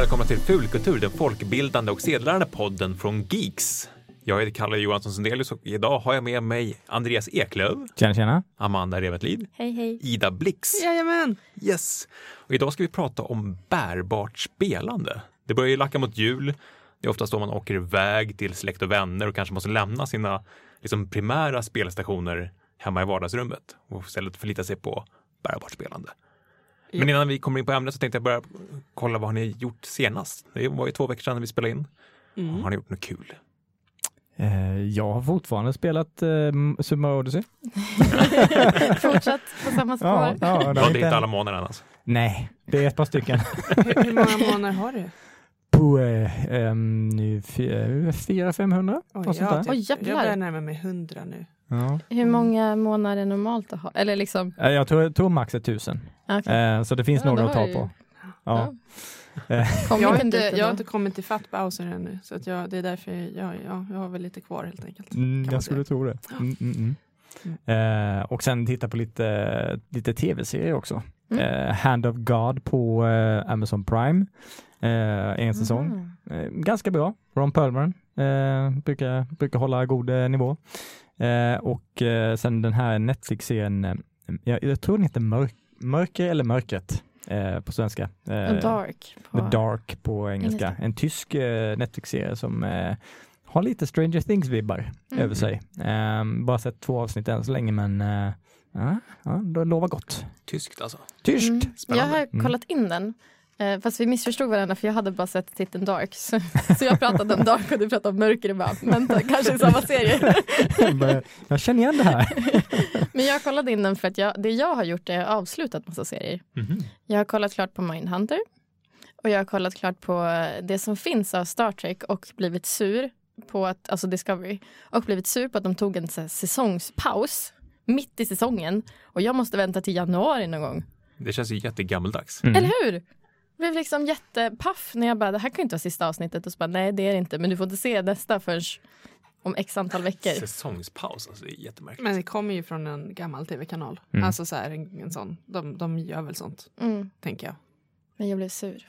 välkomna till Fulkultur, den folkbildande och sedlärande podden från Geeks. Jag heter Kalle Johansson Sundelius och idag har jag med mig Andreas Eklöf, Tjena, tjena. Amanda Revetlid, Hej, hej. Ida Blix. Jajamän! Yes! Och idag ska vi prata om bärbart spelande. Det börjar ju lacka mot jul. Det är oftast då man åker iväg till släkt och vänner och kanske måste lämna sina liksom, primära spelstationer hemma i vardagsrummet och istället förlita sig på bärbart spelande. Men innan vi kommer in på ämnet så tänkte jag börja kolla vad har ni gjort senast? Det var ju två veckor sedan vi spelade in. Mm. Har ni gjort något kul? Eh, jag har fortfarande spelat eh, Super Mario Odyssey. Fortsatt på samma spår. Ja, ja, det har inte alla månader alltså? Nej, det är ett par stycken. Hur, hur många månader har du? På eh, nu fy- eh, 400-500. Oj, där. typ, Oj, jag börjar närma mig hundra nu. Ja. Hur många månader är normalt att ha? Eller liksom, Eh, Jag tror, tror max är 1000. okej. Eh, så det finns Ja, några att ta ju- på. Ja. Kom Jag har, inte jag har inte kommit till fatt Bowser ännu, så att jag, det är därför jag, jag, jag har väl lite kvar helt enkelt. Mm, jag skulle tro det. Mm, mm, mm. Eh, och sen titta på lite, lite tv-serier också. Mm. Eh, Hand of God på eh, Amazon Prime. Eh, en säsong. Mm. Eh, ganska bra. Ron Perlman eh, brukar, brukar hålla god eh, nivå. Eh, och eh, sen den här Netflix-serien, eh, jag, jag tror den heter Mörk, Mörker eller Mörkret eh, på svenska. Eh, Dark. På. The Dark på engelska. engelska. En tysk eh, Netflix-serie som eh, har lite Stranger Things-vibbar Mm. över sig. Eh, bara sett två avsnitt än så länge men eh, ja, ja, det lovar gott. Tyskt alltså? Tyskt! Mm. Jag har kollat in den. Eh, fast vi missförstod varandra för jag hade bara sett titeln Dark. Så, så jag pratade om Dark och du pratade om Mörker och bara, vänta, kanske i samma serie. Jag känner igen det här. Men jag kollade in den för att jag, det jag har gjort är att jag har avslutat massa serier. Mhm. Jag har kollat klart på Mindhunter. Och jag har kollat klart på det som finns av Star Trek och blivit sur på att, alltså Discovery, och blivit sur på att de tog en här säsongspaus mitt i säsongen. Och jag måste vänta till januari någon gång. Det känns ju jättegammeldags. Mm. Eller hur? Blev liksom jättepaff när jag bara, det här kan ju inte vara sista avsnittet. Och så bara, nej det är det inte, men du får inte se nästa förrän om x antal veckor. Säsongspaus, alltså det är jättemärkligt. Men det kommer ju från en gammal tv-kanal. Mm. Alltså så här, en, en sån. De, de gör väl sånt, Mm, tänker jag. men jag blev sur.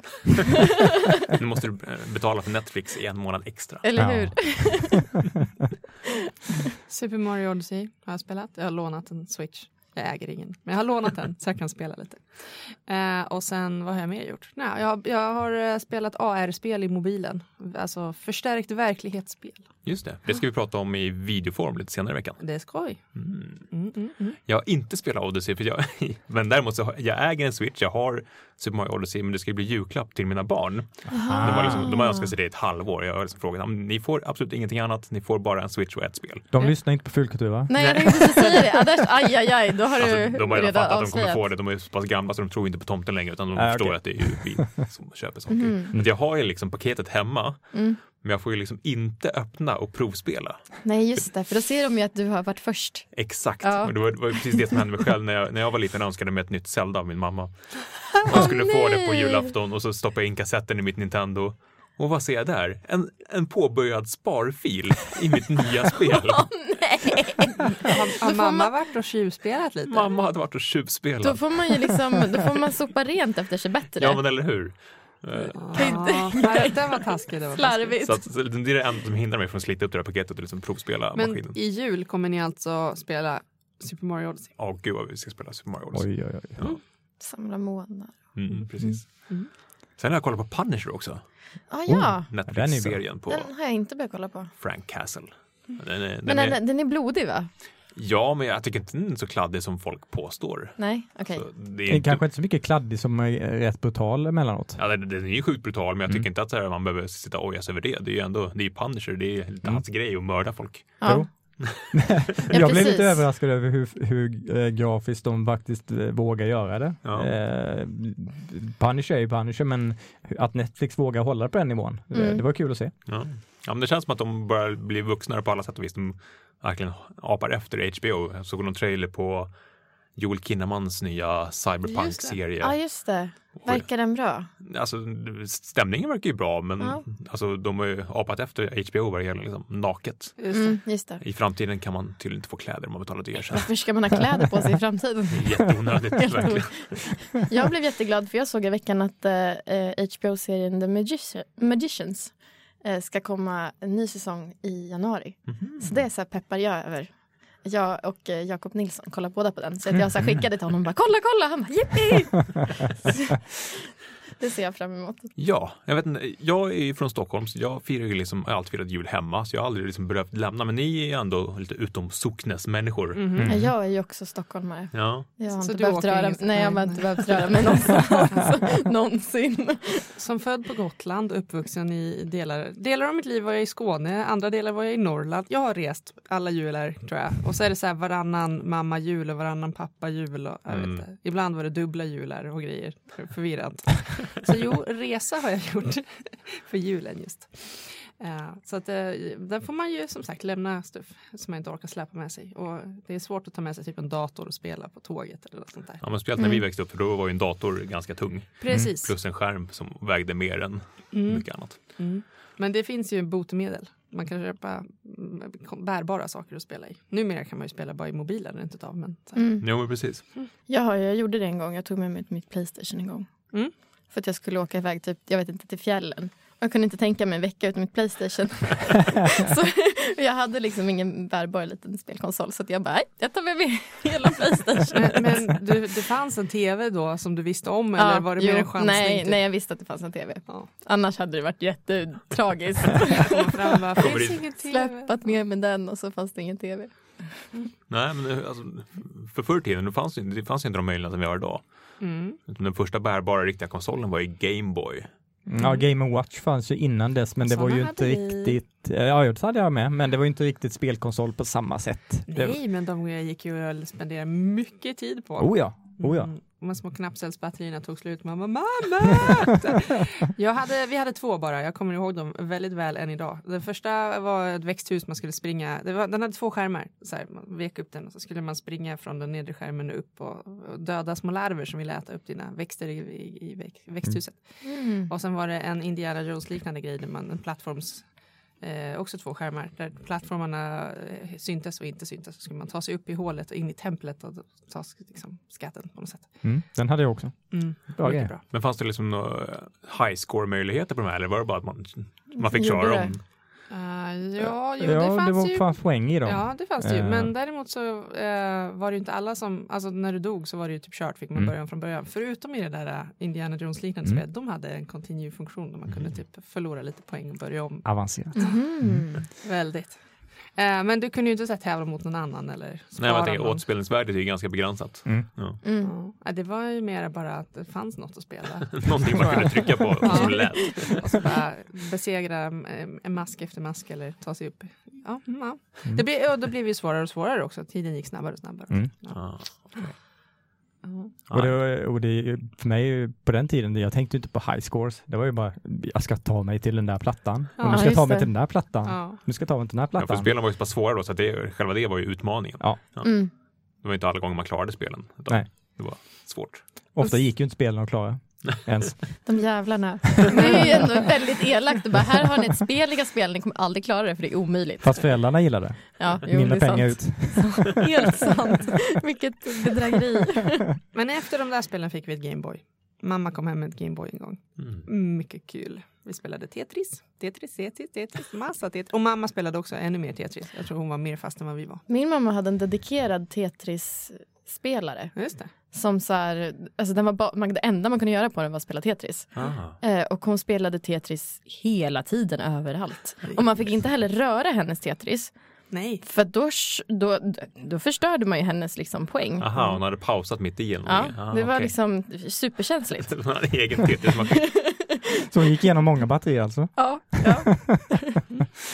Nu måste du eh, betala för Netflix i en månad extra. Eller Ja. hur? Super Mario Odyssey har jag spelat. Jag har lånat en Switch. Jag äger ingen, men jag har lånat den så jag kan spela lite. Eh, och sen, vad har jag mer gjort? Nej, jag, jag har eh, spelat AR-spel i mobilen. Alltså förstärkt verklighetsspel. Just det, det ska vi prata om i videoform lite senare i veckan. Det är skoj. Mm. Mm, mm, mm. Jag har inte spelat Odyssey, för jag, men däremot så har, jag äger en Switch, jag har Super Mario Odyssey, men det ska bli julklapp till mina barn. De har, liksom, de har önskat sig det i ett halvår. Jag har liksom frågat, "om ni får absolut ingenting annat, ni får bara en Switch och ett spel. De lyssnar inte på Fulkultur va? Nej, jag tänkte precis säga det. Anders, aj, aj, aj, då har Alltså, du de har redan fattat att de kommer få det, de är så pass gamla så de tror inte på tomten längre, utan de Ah, förstår okej. att det är ju vi som köper saker. Mhm. Men jag har ju liksom paketet hemma, Mm. men jag får ju liksom inte öppna och provspela. Nej, just det, för då ser de ju att du har varit först. Exakt, Ja. och det var, det var precis det som hände mig själv när jag, när jag var liten och önskade mig ett nytt Zelda av min mamma. Jag skulle få det på julafton och så stoppade jag in kassetten i mitt Nintendo. Och vad ser jag där? En, en påbörjad sparfil i mitt nya spel. Har, har mamma varit och tjuvspelat lite? Mamma hade varit och Då tjuvspelat. får man ju liksom, då får man sopa rent efter sig bättre. Ja men eller hur? Ja, nej, den var taskig. Den var. Slarvigt. Så, att, så det är det enda som hindrar mig från att slita upp det här paketet och liksom provspela Men maskinen. i jul kommer ni alltså spela Super Mario Odyssey? Ja, gud vad vi ska spela Super Mario Odyssey. Oj, oj, oj. Ja. Samla månar. Mm, precis. Mm. Sen har jag kollat på Punisher också. Ah, ja, Netflix-serien på den har jag inte börjat kolla på. Frank Castle. Den är, den Men är, den, den är blodig va? Ja, men jag tycker inte den är så kladdig som folk påstår. Nej, okej. Så det är Det är inte, kanske inte så mycket kladdig som är rätt brutal emellanåt. ja, den, den är ju sjukt brutal, men jag tycker Mm. inte att så här, man behöver sitta och ojas över det. Det är ju ändå, det är Punisher, det är lite Mm. hans grej att mörda folk. Ja. Jo. Jag blev precis. lite överraskad över hur, hur eh, grafiskt de faktiskt eh, vågar göra det. Ja. Eh, Punisher är ju Punisher, men att Netflix vågar hålla på den nivån, eh, Mm. det var kul att se. Ja. ja, men det känns som att de börjar bli vuxnare på alla sätt och vis. De verkligen apar efter HBO. Jag såg någon trailer på Joel Kinnamans nya cyberpunk-serie. Ja, just det. Verkar den bra? Alltså, stämningen verkar ju bra, men Ja. alltså, de har ju apat efter HBO vad det gäller liksom, naket. Just. Mm, just det. I framtiden kan man tydligen inte få kläder om man betalar dyrt. Varför ska man ha kläder på sig i framtiden? Jätteonödigt, verkligen. Jag blev jätteglad för jag såg i veckan att eh, HBO-serien The Magici- Magicians eh, ska komma en ny säsong i januari. Mhm. Så det så här peppar jag över. Jag och eh, Jakob Nilsson kollar båda på den. Så att jag så skickade till honom och bara kolla, kolla! Han bara yippee! det ser jag fram emot. Ja, jag vet inte. Jag är ju från Stockholm, så jag firar ju liksom, jag har alltid firat jul hemma, så jag har aldrig liksom behövt lämna. Men ni är ändå lite utom socknesmänniskor. Mhm. Mm. Jag är ju också stockholmare. Ja, Jag har Så inte du behövt åker röra, nej, jag har nej, inte behövt röra mig någonstans. någonsin. Som född på Gotland, uppvuxen i delar, delar av mitt liv var jag i Skåne, andra delar var jag i Norrland. Jag har rest alla jular tror jag. Och så är det så här varannan mamma jul och varannan pappa jul. Och, jag vet Mm. inte. Ibland var det dubbla jular och grejer. Förvirrande. Så jo, resa har jag gjort för julen just. Eh, så att, eh, där får man ju som sagt lämna stuff som man inte orkar släpa med sig. Och det är svårt att ta med sig typ en dator och spela på tåget eller något sånt där. ja men speciellt när vi Mm. växte upp, för då var ju en dator ganska tung. Precis. Plus en skärm som vägde mer än Mm. mycket annat. Mm. Men det finns ju botemedel. Man kan köpa mm, bärbara saker att spela i. Numera kan man ju spela bara i mobilen, rent utav. Men så. Mm. Jo, men precis. Ja, jag gjorde det en gång. Jag tog med mig mitt Playstation en gång. För att jag skulle åka iväg typ, jag vet inte, till fjällen. Jag kunde inte tänka mig en vecka utan mitt Playstation. så jag hade liksom ingen bärbar liten spelkonsol så att jag bara, "Nej, jag tar med mig hela Playstation. Men, men du, det fanns en tv då som du visste om eller Ja, var det jo, mer en chansning? nej, typ? nej, jag visste att det fanns en tv. Ja. Annars hade det varit jättetragiskt. Släppat med med den och så fanns det ingen tv. Nej, men alltså, för förr i tiden det fanns, det fanns inte de möjligheterna vi har idag. Mm. Den första bärbara riktiga konsolen var ju Gameboy. Ja, Game Watch fanns ju innan dess, men det var Såna ju inte vi. riktigt, ja det hade jag med, men det var ju inte riktigt spelkonsol på samma sätt. Det, Nej, men de gick ju att spendera mycket tid på. oh ja, oh ja. Mm. De små knappcellsbatterierna tog slut. Mamma, mamma! jag hade, vi hade två bara. Jag kommer ihåg dem väldigt väl än idag. Den första var ett växthus man skulle springa. Det var, den hade två skärmar. Så här, man vek upp den och så skulle man springa från den nedre skärmen upp och, och döda små larver som ville äta upp dina växter i, i, i väx, växthuset. Mm. Och sen var det en Indiana Jones liknande grej där man en plattforms Eh, också två skärmar där plattformarna eh, syntes och inte syntes. Så skulle man ta sig upp i hålet och in i templet och ta liksom, skatten på något sätt. Mm, den hade jag också. Mm. Bra bra. Men fanns det liksom några high score möjligheter på de här eller var det bara att man, man fick köra dem? Uh, ja, jo, ja, det det fanns var ju. fanns poäng i dem. Ja, det fanns det ju. Eh. Men däremot så eh, var det ju inte alla som, alltså när du dog så var det ju typ kört, fick man Mm. börja om från början. Förutom i det där eh, Indiana Jones liknande Mm. spel, de hade en continue-funktion där man kunde typ förlora lite poäng och börja om. Avancerat. Mhm. Väldigt. Eh, men du kunde ju inte så tävla mot någon annan eller Nej, tänker någon. återspelningsvärdet är ju ganska begränsat. Mm. Ja. Mm. Ja, det var ju mer bara att det fanns något att spela. Någonting man kunde trycka på Ja. som lät. Och så bara besegra eh, en mask efter mask eller ta sig upp. Ja, mm, ja. Mm. Det blev, och då blev det ju svårare och svårare också. Tiden gick snabbare och snabbare. Mm. Ja. Ja. Och, det, och det, för mig på den tiden, jag tänkte inte på high scores. Det var ju bara, jag ska ta mig till den där plattan. Ja, och nu ska jag ta mig det. till den där plattan. Ja. Nu ska jag ta mig till den här Ja, för plattan. spelen var ju så pass svåra då, så att det, själva det var ju utmaningen. Ja. Mm. Det var inte alla gånger man klarade spelen. Nej. Det var svårt. Ofta gick ju inte spelen att klara ens. De jävlarna. Det är ju ändå väldigt elakt. Bara, här har ni ett spel ni kan spela, ni kommer aldrig klara det för det är omöjligt. Fast föräldrarna gillade det. ja, jo, Mindre det är pengar sant. ut. Helt sant. Vilket bedrägeri. Men efter de där spelen fick vi ett Gameboy. Mamma kom hem med ett Gameboy en gång. Mm. Mycket kul. Vi spelade Tetris, Tetris, Tetris, Tetris, massa Tetris. Och mamma spelade också ännu mer Tetris. Jag tror hon var mer fast än vad vi var. Min mamma hade en dedikerad Tetris-spelare. Just det. Som så här, alltså den var ba- man, det enda man kunde göra på den var att spela Tetris. Ah. Eh, och hon spelade Tetris hela tiden överallt. Och man fick inte heller röra hennes Tetris. Nej. För då, då, då förstörde man ju hennes liksom poäng. Aha, hon hade pausat mitt i eller Ja. Ah, det var okej. liksom superkänsligt. Hon hade egen Tetris-maskin. Så hon gick igenom många batterier alltså. Ja, ja.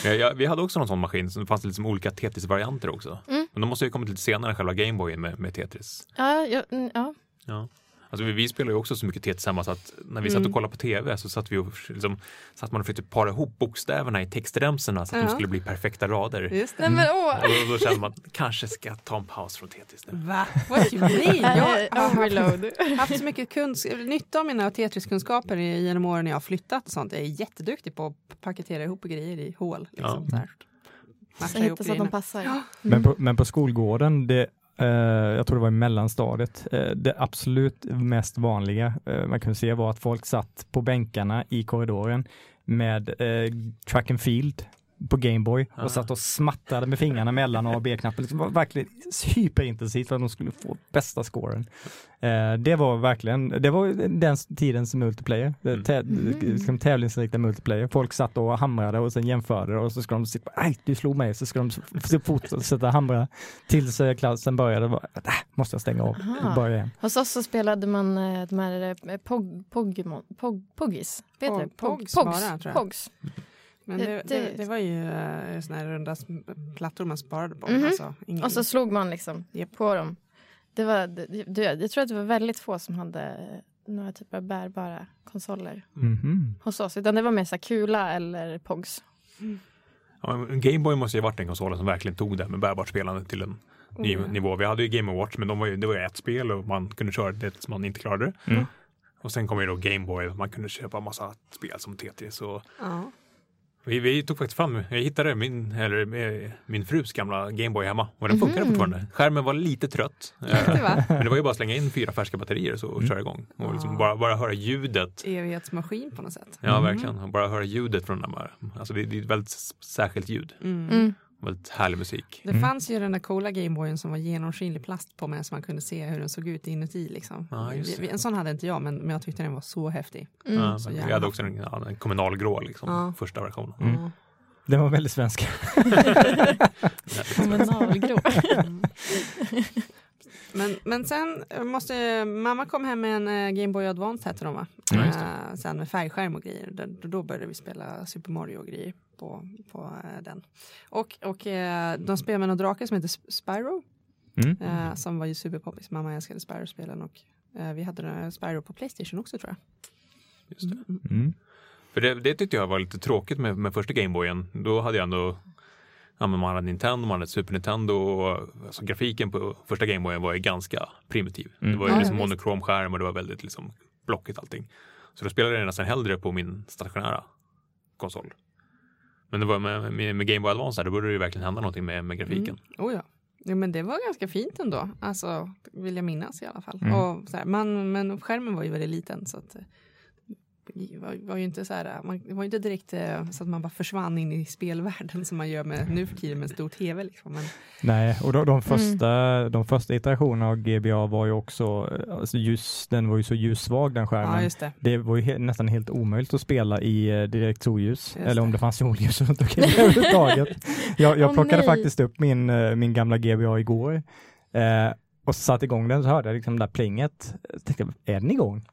Ja, ja, vi hade också någon sån maskin, så det fanns liksom olika Tetris-varianter också. Mm. Men de måste ju kommit lite senare, själva Gameboyen med, med Tetris. ja, ja, mm, ja. Ja. Alltså vi, vi spelar ju också så mycket hemma så att när vi satt Mm. och kollade på TV så satt vi och liksom, satt man och försökte para ihop bokstäverna i textremsorna så att Ja. de skulle bli perfekta rader. Just det. men åh! Och då, då kände man kanske ska jag ta en paus från Tetris nu. Va? What you mean? Jag har haft, så mycket nytta av mina Tetris-kunskaper i- genom åren när jag har flyttat och sånt. Jag är jätteduktig på att paketera ihop grejer i hål. Liksom, Ja. så här. Så hitta att de passar. Ja. Men, på, men på skolgården, det, Eh, jag tror det var i mellanstadiet, eh, det absolut mest vanliga eh, man kunde se var att folk satt på bänkarna i korridoren med eh, track and field på Gameboy Ah. och satt och smattrade med fingrarna mellan A och B-knappen. Det var verkligen hyperintensivt för att de skulle få bästa scoren. Eh, det var verkligen, det var den tidens multiplayer, Mm. tä, liksom tävlingsinriktad multiplayer. Folk satt och hamrade och sen jämförde och så ska de sitta, nej du slog mig, så ska de så fortsätta hamra tills klassen började, bara, äh, måste jag stänga av, Aha. börja igen. Hos oss så spelade man eh, de här eh, pog, pog, Poggis. Vet Pog- du? Pog, Pogs Pogs. Men Det- det, det, det- det var ju uh, såna här runda plattor man sparade på. Mhm. Alltså, ingen... Och så slog man liksom Japp. på dem. Det var, det, det, jag tror att det var väldigt få som hade några typer av bärbara konsoler Mhm. hos oss. Utan det var mer så kula eller Pogs. Ja, men Gameboy måste ju ha varit den konsolen som verkligen tog det med bärbart spelande till en ny ja. nivå. Vi hade ju Game Watch men de var ju, det var ju ett spel och man kunde köra det som man inte klarade. Mm. Och sen kom ju då Gameboy och man kunde köpa massa spel som Tetris. Och Ja. Vi, vi tog faktiskt fram, jag hittade min, eller, eh, min frus gamla Gameboy hemma och den funkade Mhm. fortfarande. Skärmen var lite trött. eh, Det var Men det var ju bara att slänga in fyra färska batterier så, och Mm. köra igång. Och liksom Ja. bara, bara höra ljudet. evighetsmaskin på något sätt. Ja, Mm. verkligen. Och bara höra ljudet från den där. Alltså det, det är ett väldigt särskilt ljud. Väldigt härlig musik. Det Mm. fanns ju den där coola Gameboyen som var genomskinlig plast på med så man kunde se hur den såg ut inuti. Liksom. Ja, just Vi- vi- en sån hade inte jag men, men jag tyckte den var så häftig. Mm. Ja, så jävla hade också en, ja, en kommunalgrå, liksom, Ja. första versionen. Mm. Ja. Den var väldigt svensk. Kommunalgrå. Men, men sen måste mamma kom hem med en eh, Game Boy Advance här till dem va? Ja. Eh, sen med färgskärm och grejer. Då, då började vi spela Super Mario och grejer på, på eh, den. Och, och eh, de spelade med någon drake som heter Sp- Spyro. Mm. Eh, som var ju superpoppis. Mamma älskade Spyro-spelen och eh, vi hade Spyro på Playstation också tror jag. Just det. Mm. Mm. För det, det tyckte jag var lite tråkigt med, med första Gameboyen. Då hade jag ändå Ja, men man hade Nintendo, man hade Super Nintendo och alltså, grafiken på första Gameboyen var ju ganska primitiv. Mm. Det var ju Ja, liksom ja, monokrom skärm och det var väldigt liksom blockigt allting. Så då spelade jag nästan hellre på min stationära konsol. Men det var med, med, med Game Boy Advance där, då började det ju verkligen hända någonting med, med grafiken. Oh ja. ja, men det var ganska fint ändå. Alltså, vill jag minnas i alla fall. Mm. Och så här, man, men skärmen var ju väldigt liten så att eh, var, var ju inte så här, man, det var ju inte direkt eh, så att man bara försvann in i spelvärlden som man gör med, nu för tiden med en stor tv. Liksom. Men, Nej, och de, de, första, de första iterationerna av GBA var ju också, eh, alltså ljus, den var ju så ljussvag den skärmen. ja, det. Det var ju he nästan helt omöjligt att spela i eh, direkt solljus, eller om det. fanns solljus runt omkring överhuvudtaget. Jag, jag Åh, plockade nej. faktiskt upp min, min gamla GBA igår eh, och satte igång den så hörde jag liksom det där plinget. Jag tänkte, är den igång?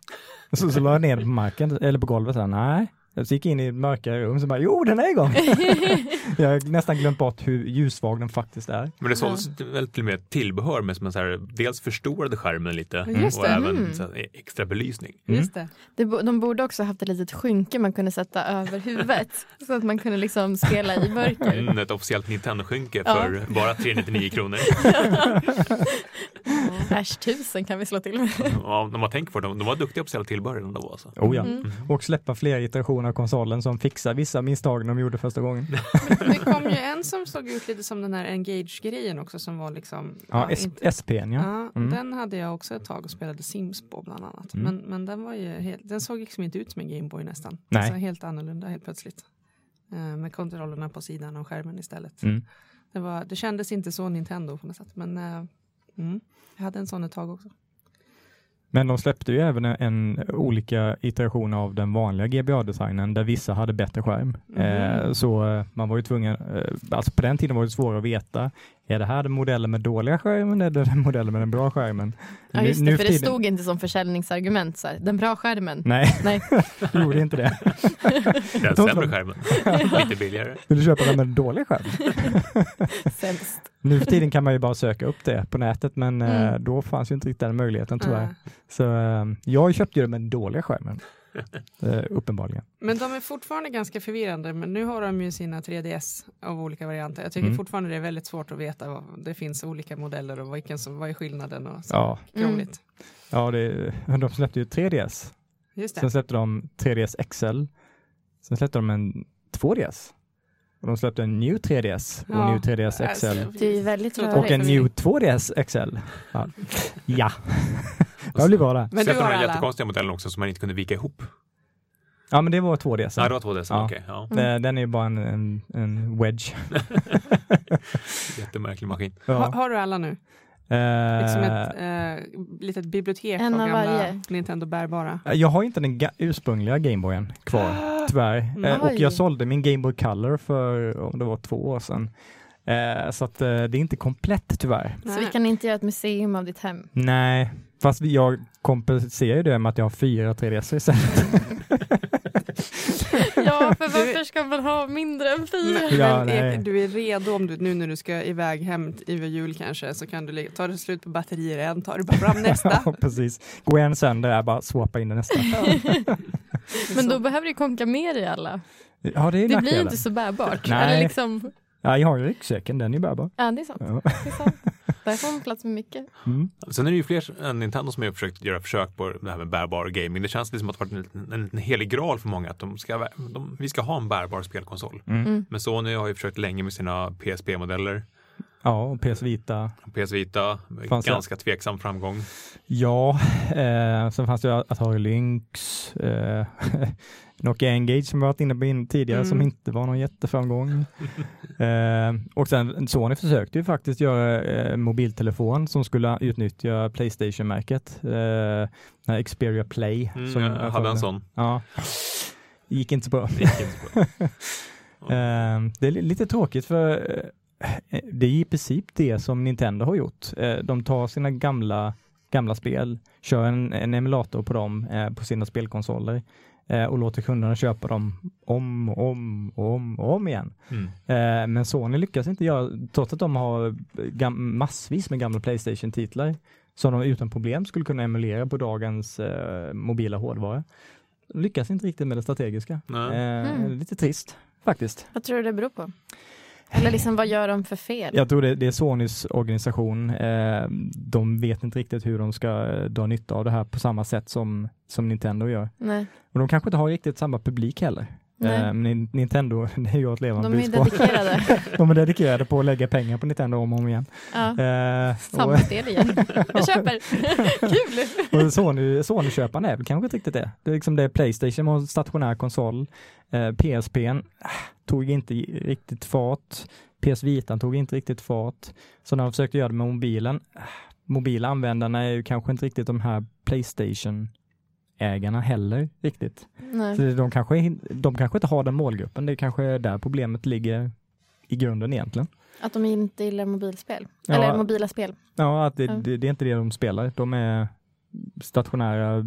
Så, så la jag ner den på marken, eller på golvet, så här, nej. Så gick jag in i ett mörkare rum, så bara, jo den är igång! jag har nästan glömt bort hur ljussvag den faktiskt är. Men det såldes väl till och med tillbehör med som en så här, dels förstorade skärmen lite Just och även Mm. så här, extra belysning. Mm. Just det. Det, bo- de borde också haft ett litet skynke man kunde sätta över huvudet. så att man kunde liksom spela i mörker. Mm, ett officiellt Nintendo-skynke Ja. för bara 399 kronor. Äsch tusen kan vi slå till med. Ja, när man tänker på det, de, de var duktiga på att sälja tillbehör ändå. Alltså. Oh ja. Mm. Och släppa fler iterationer av konsolen som fixar vissa misstag de gjorde första gången. Det kom ju en som såg ut lite som den här Engage-grejen också som var liksom Ja, inte- SPn ja. Ja, Mm. den hade jag också ett tag och spelade Sims på bland annat. Mm. Men, men den var ju helt, den såg liksom inte ut som en Gameboy nästan. Nej. Alltså helt annorlunda helt plötsligt. Eh, med kontrollerna på sidan av skärmen istället. Mm. Det, var, det kändes inte så Nintendo på något sätt. Men mm, jag hade en sån ett tag också. Men de släppte ju även en, en olika iterationer av den vanliga GBA-designen där vissa hade bättre skärm. Mhm. Eh, så eh, man var ju tvungen, eh, alltså på den tiden var det svårare att veta är det här den modellen med dåliga skärmen eller den modellen med den bra skärmen? Ja, Nu- just nu det, för för det stod inte som försäljningsargument, så här, den bra skärmen. Nej, Nej. det gjorde inte det. Den De- sämre skärmen. Lite billigare. Vill du köpa den med dålig skärm? Sämst. Nu för tiden kan man ju bara söka upp det på nätet, men eh, Mm. då fanns ju inte riktigt den möjligheten tyvärr. Nej. Så eh, jag köpte ju den med den dåliga skärmen. Eh, uppenbarligen. Men de är fortfarande ganska förvirrande, men nu har de ju sina 3DS av olika varianter. Jag tycker Mm. fortfarande det är väldigt svårt att veta. Vad, det finns olika modeller och vilken som, vad är skillnaden och så. Ja, Krångligt. ja det, de släppte ju 3DS. Just det. Sen släppte de 3DS XL. Sen släppte de en 2DS. Och de släppte en New 3DS och Ja. New 3DS XL. Alltså, Det är ju väldigt Och en. New 2DS XL. Ja, ja. det blir bra det. Men Släppte har de den jättekonstiga modellen också som man inte kunde vika ihop. Ja, men det var 2DS. Nej, det var två DS. Ja. Okej, ja. Mm. Den är ju bara en, en, en wedge. Jättemärklig maskin. Har, Ja. har du alla nu? Eh, Liksom ett eh, litet bibliotek En av av gamla varje. Nintendo bärbara. Jag har inte den ga- ursprungliga Gameboyen kvar, tyvärr. Eh, och jag sålde min Gameboy Color för, om det var två år sedan. Eh, så att eh, det är inte komplett tyvärr. Så vi kan inte göra ett museum av ditt hem. Nej, fast jag kompenserar ju det med att jag har fyra 3DS istället. Ja, för varför ska man ha mindre än fyra? Men, Ja, men är, du är redo om du, nu när du ska iväg hem över jul kanske så kan du tar det slut på batterier en, tar du bara fram nästa. ja, precis. Går en sönder är bara swappa in i nästa. Men då behöver du konka med dig alla. Ja, det är Det blir inte så bärbart. Nej. Eller liksom, Ja, jag har ju ryggsäcken, den är ju bärbar. ja, det är sant. Ja. Det är sant. Där får man plats med mycket. Mm. Sen är det ju fler än Nintendo som har försökt göra försök på det här med bärbar gaming. Det känns liksom att det har varit en, en, en helig graal för många att de ska, de, vi ska ha en bärbar spelkonsol. Mm. Mm. Men Sony har ju försökt länge med sina PSP-modeller. Ja, och PS Vita. PS Vita, Fanns det- ganska tveksam framgång. Ja, eh, sen fanns det ju Atari Lynx, eh, Nokia Engage som vi varit inne på in tidigare som Mm. inte var någon jätteframgång. eh, och sen Sony försökte ju faktiskt göra eh, mobiltelefon som skulle utnyttja Playstation-märket. Eh, Xperia Play. Mm, som jag jag hade en sån. Ja. Gick inte så bra. Det gick inte så bra. Eh, det är li- lite tråkigt för eh, det är i princip det som Nintendo har gjort. Eh, de tar sina gamla, gamla spel, kör en, en emulator på dem eh, på sina spelkonsoler eh, och låter kunderna köpa dem om och om och om och om igen. Mm. Men Sony lyckas inte göra, trots att de har massvis med gamla Playstation-titlar som de utan problem skulle kunna emulera på dagens mobila hårdvara. Lyckas inte riktigt med det strategiska. Nej. Mm. Lite trist faktiskt. Vad tror du det beror på? Eller liksom, vad gör de för fel? Jag tror det, det är Sonys organisation. Eh, de vet inte riktigt hur de ska eh, dra nytta av det här på samma sätt som, som Nintendo gör. Nej. Och de kanske inte har riktigt samma publik heller. Eh, men Nintendo, det är ju att leva De är budskap. dedikerade. De är dedikerade på att lägga pengar på Nintendo om och om igen. Ja. Eh, Samma spel igen. Jag köper. Kul! och och Sony, Sony-köparna är väl kanske inte riktigt det. Det är liksom det Playstation en stationär konsol. Eh, PSP äh, tog inte riktigt fart. PS Vita tog inte riktigt fart. Så när de försökte göra det med mobilen, äh, mobila användarna är ju kanske inte riktigt de här Playstation ägarna heller riktigt. Nej. Så de kanske, de kanske inte har den målgruppen. Det är kanske är där problemet ligger i grunden egentligen. Att de inte gillar mobilspel. Ja. Eller mobila spel. Ja, att det, det, det är inte det de spelar. De är stationära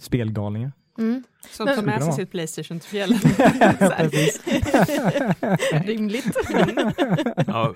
spelgalningar. Mm. Som tar med sig sitt Playstation till fjällen. Rimligt. Ja,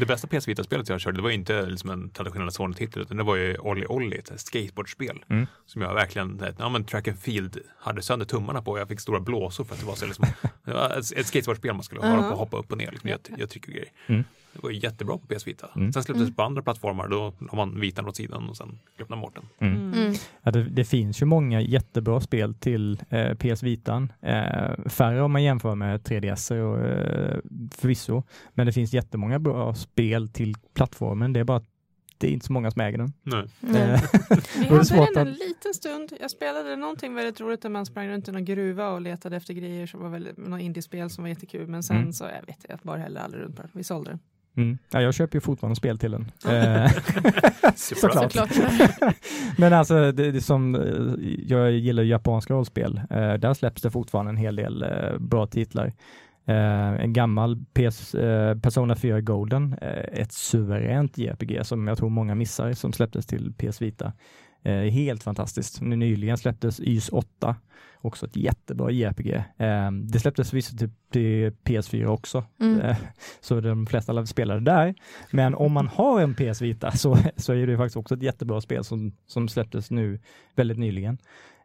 det- bästa PS Vita-spelet jag körde det var inte liksom en traditionell Sony-titel utan det var ju Olli Olli, ett skateboardspel. Mm. Som jag verkligen, ja men track and field, hade sönder tummarna på. Jag fick stora blåsor för att det var så liksom, det var ett, skateboardspel man skulle hålla på Ja. och hoppa upp och ner. Liksom, jag, jag trycker grejer. Mm. Det var ju jättebra på PS Vita. Mm. Sen släpptes Mm. det på andra plattformar, då la man vitan åt sidan och sen öppnade man bort den. Mm. Mm. Ja, det, det finns ju många jättebra spel till eh, PS Vitan. Eh, färre om man jämför med 3DS och eh, förvisso. Men det finns jättemånga bra spel till plattformen. Det är bara att det är inte så många som äger den. Nej. Nej. Eh, Vi hade den en liten stund. Jag spelade någonting väldigt roligt där man sprang runt i någon gruva och letade efter grejer som var väldigt, något indiespel som var jättekul. Men sen Mm. så, jag vet jag bara heller aldrig runt på den. Vi sålde den. Mm. ja, jag köper ju fortfarande spel till den. Eh, Såklart. Men alltså, det, det som, eh, jag gillar japanska rollspel. Eh, där släpps det fortfarande en hel del bra titlar. Eh, en gammal PS, eh, Persona 4 Golden, eh, ett suveränt JRPG som jag tror många missar som släpptes till PS Vita. Helt fantastiskt. Nu nyligen släpptes YS 8, också ett jättebra JRPG. Eh, det släpptes visst till, till PS4 också, Mm. eh, så de flesta lär spela det där. Men om man har en PS Vita så, så är det faktiskt också ett jättebra spel som, som släpptes nu väldigt nyligen.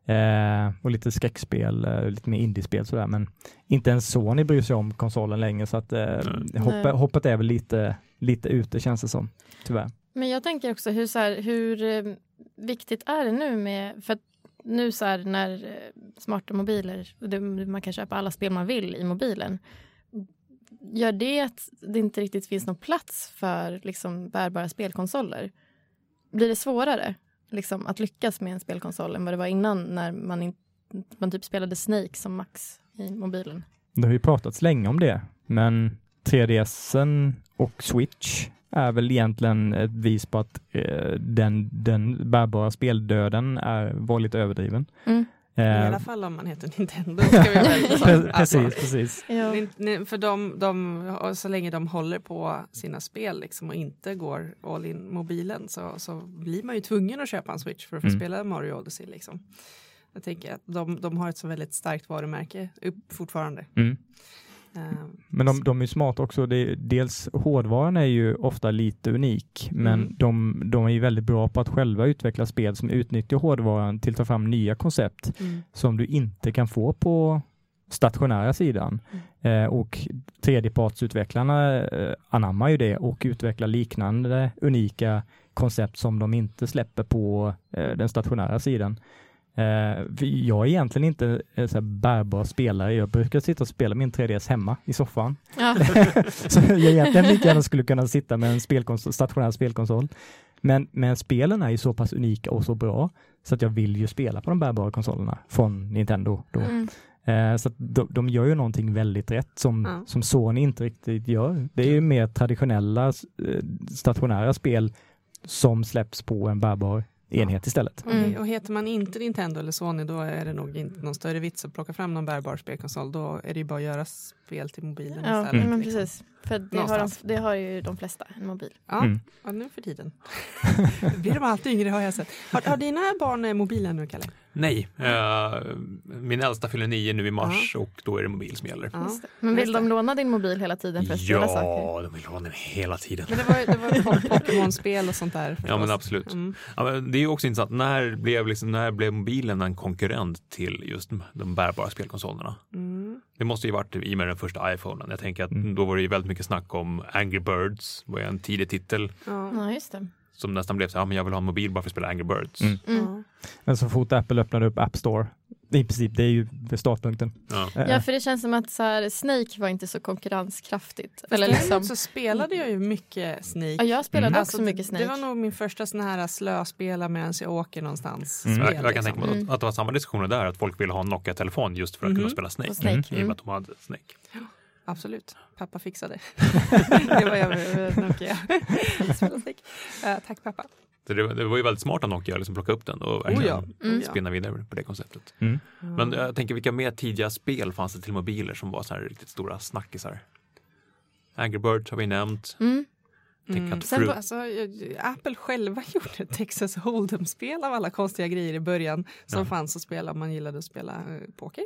Eh, och lite skräckspel, eh, lite mer indiespel sådär, men inte ens Sony bryr sig om konsolen längre så att eh, Nej. hoppet, är väl lite, lite ute känns det som, tyvärr. Men jag tänker också hur, så här, hur eh, viktigt är det nu med... För att nu så här, när eh, smarta mobiler, man kan köpa alla spel man vill i mobilen. Gör det att det inte riktigt finns någon plats för liksom, bärbara spelkonsoler? Blir det svårare liksom, att lyckas med en spelkonsol än vad det var innan när man, in, man typ spelade Snake som max i mobilen? Det har ju pratats länge om det, men 3DSen och Switch är väl egentligen ett vis på att eh, den, den bärbara speldöden är, var lite överdriven. Mm. I Eh, alla fall om man heter Nintendo. Ska vi väl, alltså, precis, precis. Ja. För de, de, så länge de håller på sina spel liksom, och inte går all in mobilen så, så blir man ju tvungen att köpa en Switch för att få Mm. spela Mario Odyssey. Liksom. Jag tänker att de, de har ett så väldigt starkt varumärke upp fortfarande. Mm. Ehm, Men de, de är smarta också. Det dels hårdvaran är ju ofta lite unik, men Mm. de, de är ju väldigt bra på att själva utveckla spel som utnyttjar hårdvaran till att ta fram nya koncept mm. som du inte kan få på stationära sidan. Mm. Eh, och tredjepartsutvecklarna eh, anammar ju det och utvecklar liknande unika koncept som de inte släpper på eh, den stationära sidan. Eh, jag är egentligen inte en så här bärbar spelare. Jag brukar sitta och spela min 3DS hemma i soffan. Ja. så jag egentligen lika gärna skulle kunna sitta med en spelkonsol, stationär spelkonsol. Men, men spelen är ju så pass unika och så bra så att jag vill ju spela på de bärbara konsolerna från Nintendo. Då. Mm. Eh, så de, de gör ju någonting väldigt rätt som, Ja. som Sony inte riktigt gör. Det är ju mer traditionella eh, stationära spel som släpps på en bärbar enhet istället. Mm. Och, och heter man inte Nintendo eller Sony då är det nog inte någon större vits att plocka fram någon bärbar spelkonsol. Då är det ju bara att göra spel till mobilen Ja, istället. men liksom. precis. För det har, de, det har ju de flesta, en mobil. Ja, Mm. ja, nu för tiden. Blir de alltid yngre har jag sett. Har, har dina barn eh, mobilen nu, Kalle? Nej, eh, min äldsta fyller nio nu i mars och då är det mobil som gäller. Ja. Det. Men vill de låna din mobil hela tiden för att spela saker? Ja, de vill ha den hela tiden. Men det var, det var po- Pokémon-spel och sånt där. Ja, men absolut. Mm. Ja, men det är ju också intressant, när blev, liksom, när blev mobilen en konkurrent till just de bärbara spelkonsolerna? Mm. Det måste ju varit i och med den första iPhonen. Jag tänker att Mm. då var det ju väldigt mycket snack om Angry Birds, var ju en tidig titel Ja. Ja, just det. Som nästan blev så här, ja, men jag vill ha en mobil bara för att spela Angry Birds. Mm. Mm. Ja. Men så fort Apple öppnade upp App Store, i princip, det är ju startpunkten. Ja. Eh, Ja, för det känns som att så här, Snake var inte så konkurrenskraftigt. Eller liksom, så spelade jag ju mycket Snake. ja, jag spelade Mm. också mycket Snake. Det var nog min första sån här slöspela medan jag åker någonstans. Mm. Jag, spel, jag kan liksom. tänka mig Mm. att, att det var samma diskussioner där, att folk ville ha en Nokia-telefon just för att kunna Mhm. spela Snake. Och Snake. I och Mm. med att de hade Snake. Absolut, pappa fixade. det var jag med Nokia. Eh, tack pappa. Det, det var ju väldigt smart av Nokia att liksom plocka upp den och Oh ja. Mm. Spinna vidare på det konceptet. Mm. Men jag tänker vilka mer tidiga spel fanns det till mobiler som var så här riktigt stora snackisar? Angry Birds har vi nämnt. Mm. Mm. Sen alltså, Apple själva gjorde Texas Hold'em-spel av alla konstiga grejer i början som Ja. fanns att spela om man gillade att spela eh, poker.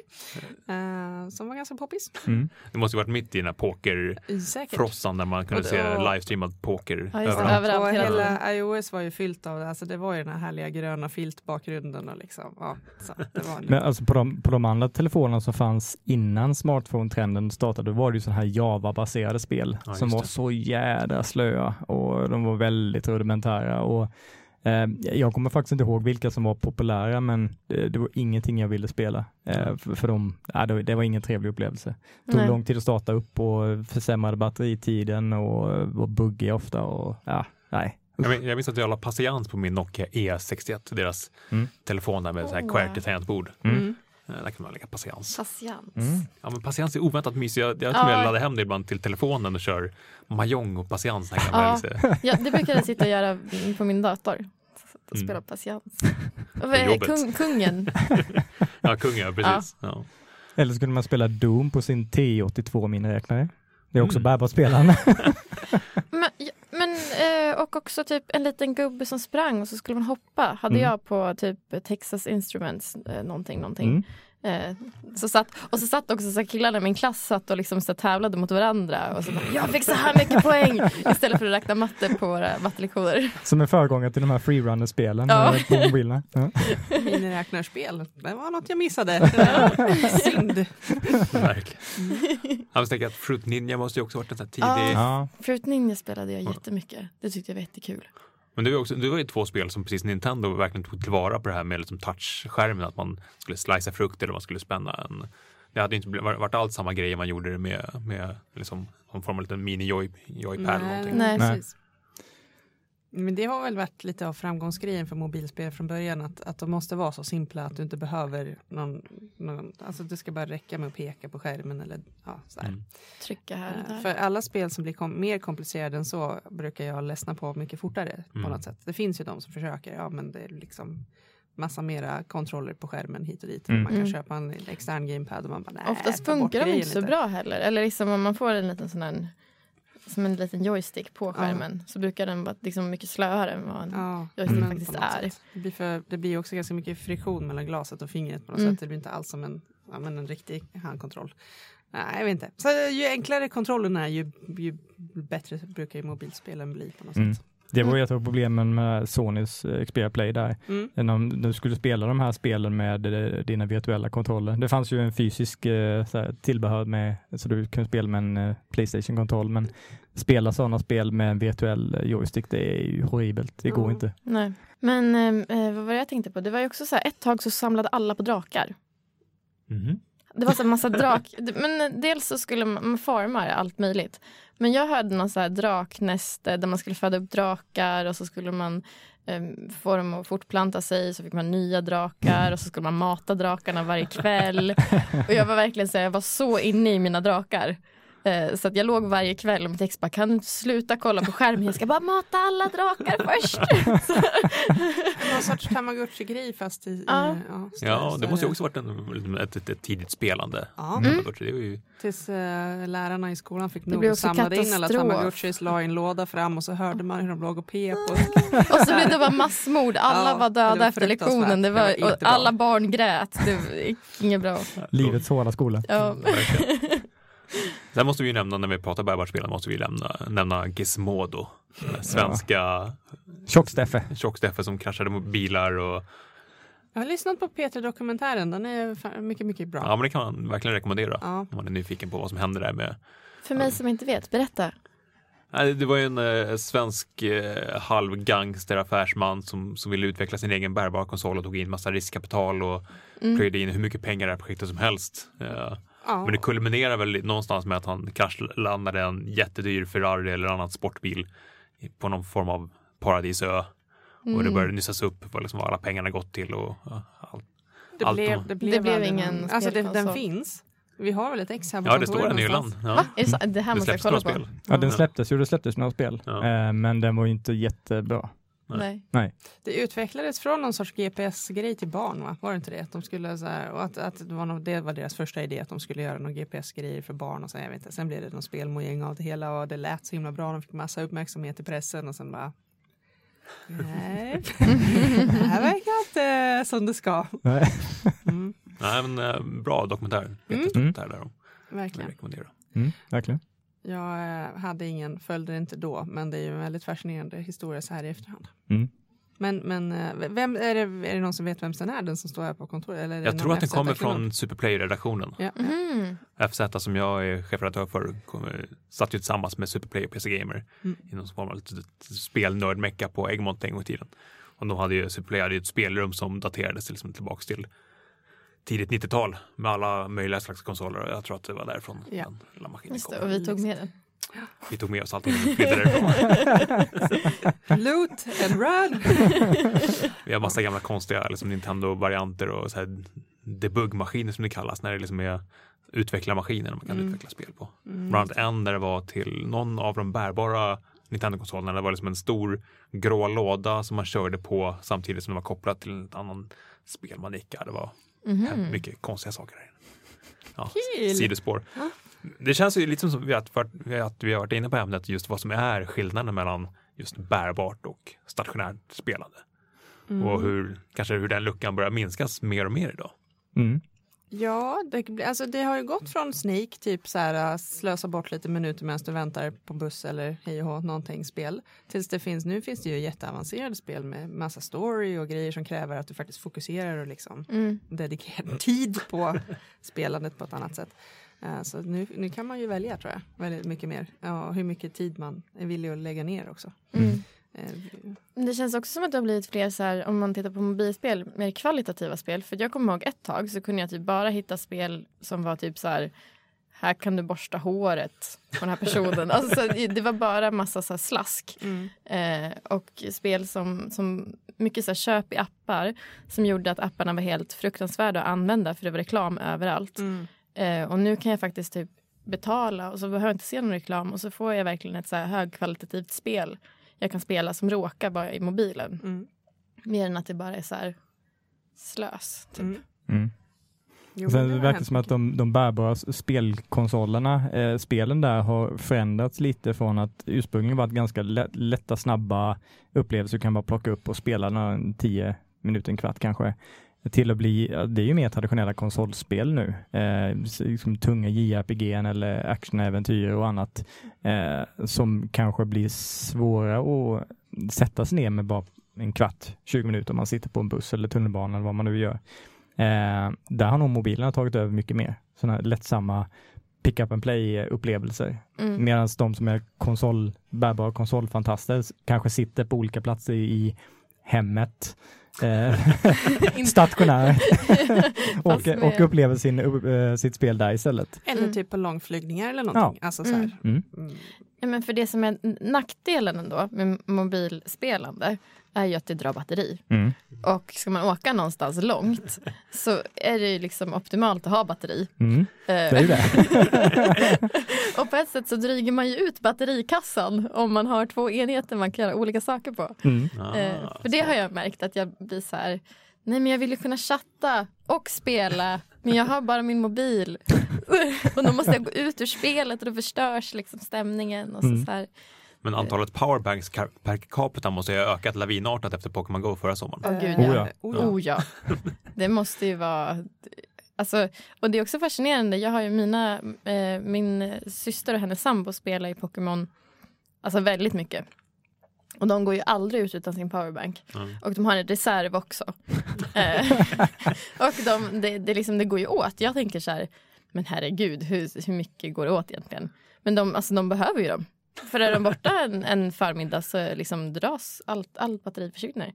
Eh, som var ganska poppis. Mm. Det måste ju varit mitt i den här pokerfrossan där man kunde Och- se och- livestreamad poker Ja, överallt. Överallt, och hela iOS var ju fyllt av det. Alltså det var ju den här härliga gröna filtbakgrunden. Och liksom, ja, så det var Men alltså på de, på de andra telefonerna som fanns innan smartphone-trenden startade, var det ju sådana här Java-baserade spel Ja, som var det. så jädra slöa och de var väldigt rudimentära. Och, eh, jag kommer faktiskt inte ihåg vilka som var populära, men det, det var ingenting jag ville spela. Eh, för, för de, ja, det, var- det var ingen trevlig upplevelse. Det tog Nej. lång tid att starta upp och försämrade batteritiden och var buggig ofta. Och, ja, nej. Jag, jag minns att jag la patiens på min Nokia E61, deras Mm. telefon där med så här Oh. QWERTY tangentbord. Mm. Mm. Eh, Där kan man lägga patiens. Patiens. Mm. Ja, men patiens är oväntat mysig. Jag, jag tror Ja. jag laddar hem det ibland till telefonen och kör mahjong och patiens. Ja. Ja, det brukade jag sitta och göra på min dator. Och Mm. spela patiens. Är jobbet. kung, kungen. ja, kungen, ja, precis. Ja. Eller skulle man spela Doom på sin T82 miniräknare. Det är också Mm. bärbart spelande. Men, ja, men, eh, och också typ en liten gubbe som sprang och så skulle man hoppa. Hade Mm. jag på typ Texas Instruments eh, någonting, någonting. Mm. Eh, så satt, och så satt också så killarna i min klass satt och liksom så tävlade mot varandra och så bara, jag fick så här mycket poäng istället för att räkna matte på våra mattelektioner. Som en föregångare till de här freerunner-spelen Ja. eh. Ja. Miniräknarspel, det var något jag missade. Synd. Verkligen. Jag tänker att Fruit Ninja måste ju också varit en sån här tidig... Ja. Fruit Ninja spelade jag jättemycket. Det tyckte jag var jättekul. Men det var, också, det var ju två spel som precis Nintendo verkligen tog tillvara på det här med liksom touchskärmen, att man skulle slicea frukt eller man skulle spänna en... Det hade inte varit alls samma grej om man gjorde det med, med liksom, någon form av liten mini-joypad eller någonting. Nej. precis. Men det har väl varit lite av framgångsgrejen för mobilspel från början att, att de måste vara så simpla att du inte behöver någon, någon alltså det ska bara räcka med att peka på skärmen eller ja, så här. Mm. Trycka här och Eh, där. För alla spel som blir kom mer komplicerade än så brukar jag ledsna på mycket fortare Mm. på något sätt. Det finns ju de som försöker, ja men det är liksom massa mera kontroller på skärmen hit och dit. Mm. Man kan Mm. köpa en extern gamepad och man bara nej, Oftast funkar de inte så lite. bra heller. Eller liksom om man får en liten sån här som en liten joystick på skärmen så brukar den vara liksom mycket slöare än vad en Ja, joystick faktiskt är. Det blir, för, det blir också ganska mycket friktion mellan glaset och fingret på något Mm. sätt. Det blir inte alls som en, ja, men en riktig handkontroll. Nej, jag vet inte. Så ju enklare kontrollen är ju, ju bättre brukar ju mobilspelen bli på något Mm. sätt. Det var ju ett av problemen med Sonys eh, Xperia Play där. Mm. När du skulle spela de här spelen med eh, dina virtuella kontroller. Det fanns ju en fysisk eh, så här, tillbehör med, så du kunde spela med en Playstation-kontroll, men spela sådana spel med en virtuell joystick, det är ju horribelt. Det går Ja. inte. Nej. Men eh, vad var det jag tänkte på? Det var ju också så här, ett tag så samlade alla på drakar. Mhm. Det var så massa drak... Men eh, dels så skulle man, man allt möjligt. Men jag hörde någon så här draknäste där man skulle föda upp drakar och så skulle man eh, få dem att fortplanta sig så fick man nya drakar och så skulle man mata drakarna varje kväll. Och jag var verkligen så här, jag var så inne i mina drakar. Eh, Så att jag låg varje kväll och mitt ex bara, kan du sluta kolla på skärmen? Jag ska bara mata alla drakar först. Någon sorts tamagotchi-grej fast i... i Ja. ja, större- Ja, det måste ju också varit en, ett, ett, ett tidigt spelande. Ja, Mm. Det var ju, tills eh, lärarna i skolan fick Det nog samlade in alla katastrof. tamagotchis, la i en låda fram och så hörde man hur de låg och pep. Och, Och så blev det bara massmord, alla Ja, var det döda var efter lektionen. Det Det var var, och bra. alla barn grät. Det var inget bra. Livets hårda skola. Ja. Sen måste vi ju nämna, när vi pratar bärbartspel, måste vi nämna, nämna Gizmodo. Svenska Tjock-Steffe. tjock-Steffe som kraschade mot bilar och jag har lyssnat på Peter-dokumentären, den är mycket, mycket bra. ja, men det kan man verkligen rekommendera Ja. om man är nyfiken på vad som händer där med För mig som inte vet, berätta. Det var ju en eh, svensk eh, halvgangster affärsman som, som ville utveckla sin egen bärbar konsol och tog in massa riskkapital och Mm. plöjde in hur mycket pengar i det här projektet som helst. Eh, Ja. Men det kulminerar väl någonstans med att han kraschlandade en jättedyr Ferrari eller annan sportbil på någon form av paradisö. Och det Mm. började nystas upp vad, liksom, vad alla pengarna gått till och allt. det, allt blev, de- det blev, Det blev ingen Alltså det, den finns. Vi har väl ett ex här på Ja, det står en i hyllan. Ja. Är det, här måste jag kolla på. spel. Ja, den släpptes ju, det släpptes några spel. Ja. Eh, men den var ju inte jättebra. Nej. Det utvecklades från någon sorts GPS-grej till barn, va? var det inte det? Att de skulle så här, och att, att det, var någon, det var deras första idé, att de skulle göra någon GPS-grejer för barn. Och sen, jag vet inte, sen blev det någon spelmojäng av det hela och det lät så himla bra. De fick massa uppmärksamhet i pressen och sen bara... Nej, det här verkar inte som det ska. Nej. Mm, Nej, men, eh, bra dokumentär. Jättestor Mm. dokumentär där. Jag verkligen. rekommenderar. Mm, verkligen. Jag eh, hade ingen, följde det inte då, men det är ju en väldigt fascinerande historia så här i efterhand. Mm. Men, men eh, vem, är, det, är det någon som vet vem den är, den som står här på kontoret? Eller Jag tror att den kommer från Superplay-redaktionen. Ja. Mhm. FZ som jag är chefredaktör för kommer, satt ju tillsammans med Superplay och PC Gamer Mm. i någon form av spelnördmecka på Egmont en gång i tiden. Och de hade ju, Superplay hade ju ett spelrum som daterades till, liksom, tillbaks till tidigt 90-tal med alla möjliga slags konsoler och jag tror att det var därifrån Ja. den lilla maskinen Just det, kom. och vi tog med den. Vi tog med oss allting och flydde därifrån. Loot and run! Vi har massa gamla konstiga liksom Nintendo-varianter och så här debug-maskiner som det kallas när det liksom är utvecklarmaskiner man kan Mm. utveckla spel på. Mm. Bland annat en där det var till någon av de bärbara Nintendo-konsolerna. Det var liksom en stor grå låda som man körde på samtidigt som den var kopplad till en annan spelmanika. Det var Mhm. mycket konstiga saker där inne. ja, Kul. sidospår. Ja. Det känns ju lite som att, att vi har varit inne på ämnet just vad som är skillnaden mellan just bärbart och stationärt spelande. Mm. Och hur, kanske hur den luckan börjar minskas mer och mer idag. Mm. Ja, det, alltså det har ju gått från Snake, typ så här, äh, slösa bort lite minuter medan du väntar på buss eller hej och någonting spel. Tills det finns, nu finns det ju jätteavancerade spel med massa story och grejer som kräver att du faktiskt fokuserar och liksom Mm. dedikerar tid på spelandet på ett annat sätt. Eh, Så nu, nu kan man ju välja tror jag, väldigt mycket mer. Ja, hur mycket tid man är villig att lägga ner också. Mm. Eh, Det känns också som att det har blivit fler, så här, om man tittar på mobilspel, mer kvalitativa spel. För jag kommer ihåg ett tag så kunde jag typ bara hitta spel som var typ så här, här kan du borsta håret på den här personen. alltså, så, det var bara massa så här, slask. Mm. Eh, och spel som, som mycket så här, köp i appar som gjorde att apparna var helt fruktansvärda att använda för det var reklam överallt. Mm. Eh, och nu kan jag faktiskt typ betala och så behöver jag inte se någon reklam och så får jag verkligen ett så här högkvalitativt spel jag kan spela som råkar bara i mobilen. Mm. Mer än att det bara är så här slös. Typ. Mm. Mm. Jo, Sen det verkar hänt som att de, de bärbara spelkonsolerna, eh, spelen där har förändrats lite från att ursprungligen varit ganska lätt, lätta, snabba upplevelser du kan bara plocka upp och spela några 10 minuter, en kvart kanske, till att bli, det är ju mer traditionella konsolspel nu, eh, liksom tunga JRPG eller actionäventyr och annat eh, som kanske blir svåra att sätta sig ner med bara en kvart, 20 minuter om man sitter på en buss eller tunnelbana eller vad man nu gör. Eh, där har nog mobilerna tagit över mycket mer. Sådana här lättsamma pick up and play upplevelser. Mm. Medan de som är konsol, bärbara konsolfantaster kanske sitter på olika platser i hemmet, eh, stationärt och, och upplever sin, uh, sitt spel där istället. Eller Mm. typ på långflygningar eller någonting. Alltså så här. Mm. Mm. Ja, men för det som är nackdelen ändå med mobilspelande är ju att det drar batteri. Mm. Och ska man åka någonstans långt så är det ju liksom optimalt att ha batteri. Mm. Eh, Det är ju det. och på ett sätt så dryger man ju ut batterikassan om man har två enheter man kan göra olika saker på. Mm. Eh, för det har jag märkt att jag blir så här, nej men jag vill ju kunna chatta och spela, men jag har bara min mobil. och då måste jag gå ut ur spelet och då förstörs liksom stämningen. Och så, Mm. så här. Men antalet powerbanks per capita måste ju ha ökat lavinartat efter Pokémon Go förra sommaren. Åh gud Oh ja. oh ja. Oh ja. Det måste ju vara... Alltså, och det är också fascinerande. Jag har ju mina, eh, min syster och hennes sambo spelar i Pokémon alltså väldigt mycket. Och de går ju aldrig ut utan sin powerbank. Mm. Och de har en reserv också. Eh, och de, det, det, liksom, det går ju åt. Jag tänker så här, men herregud, hur, hur mycket går det åt egentligen? Men de, alltså, de behöver ju dem. För är de borta en, en förmiddag så liksom dras allt, allt batteri försvinner.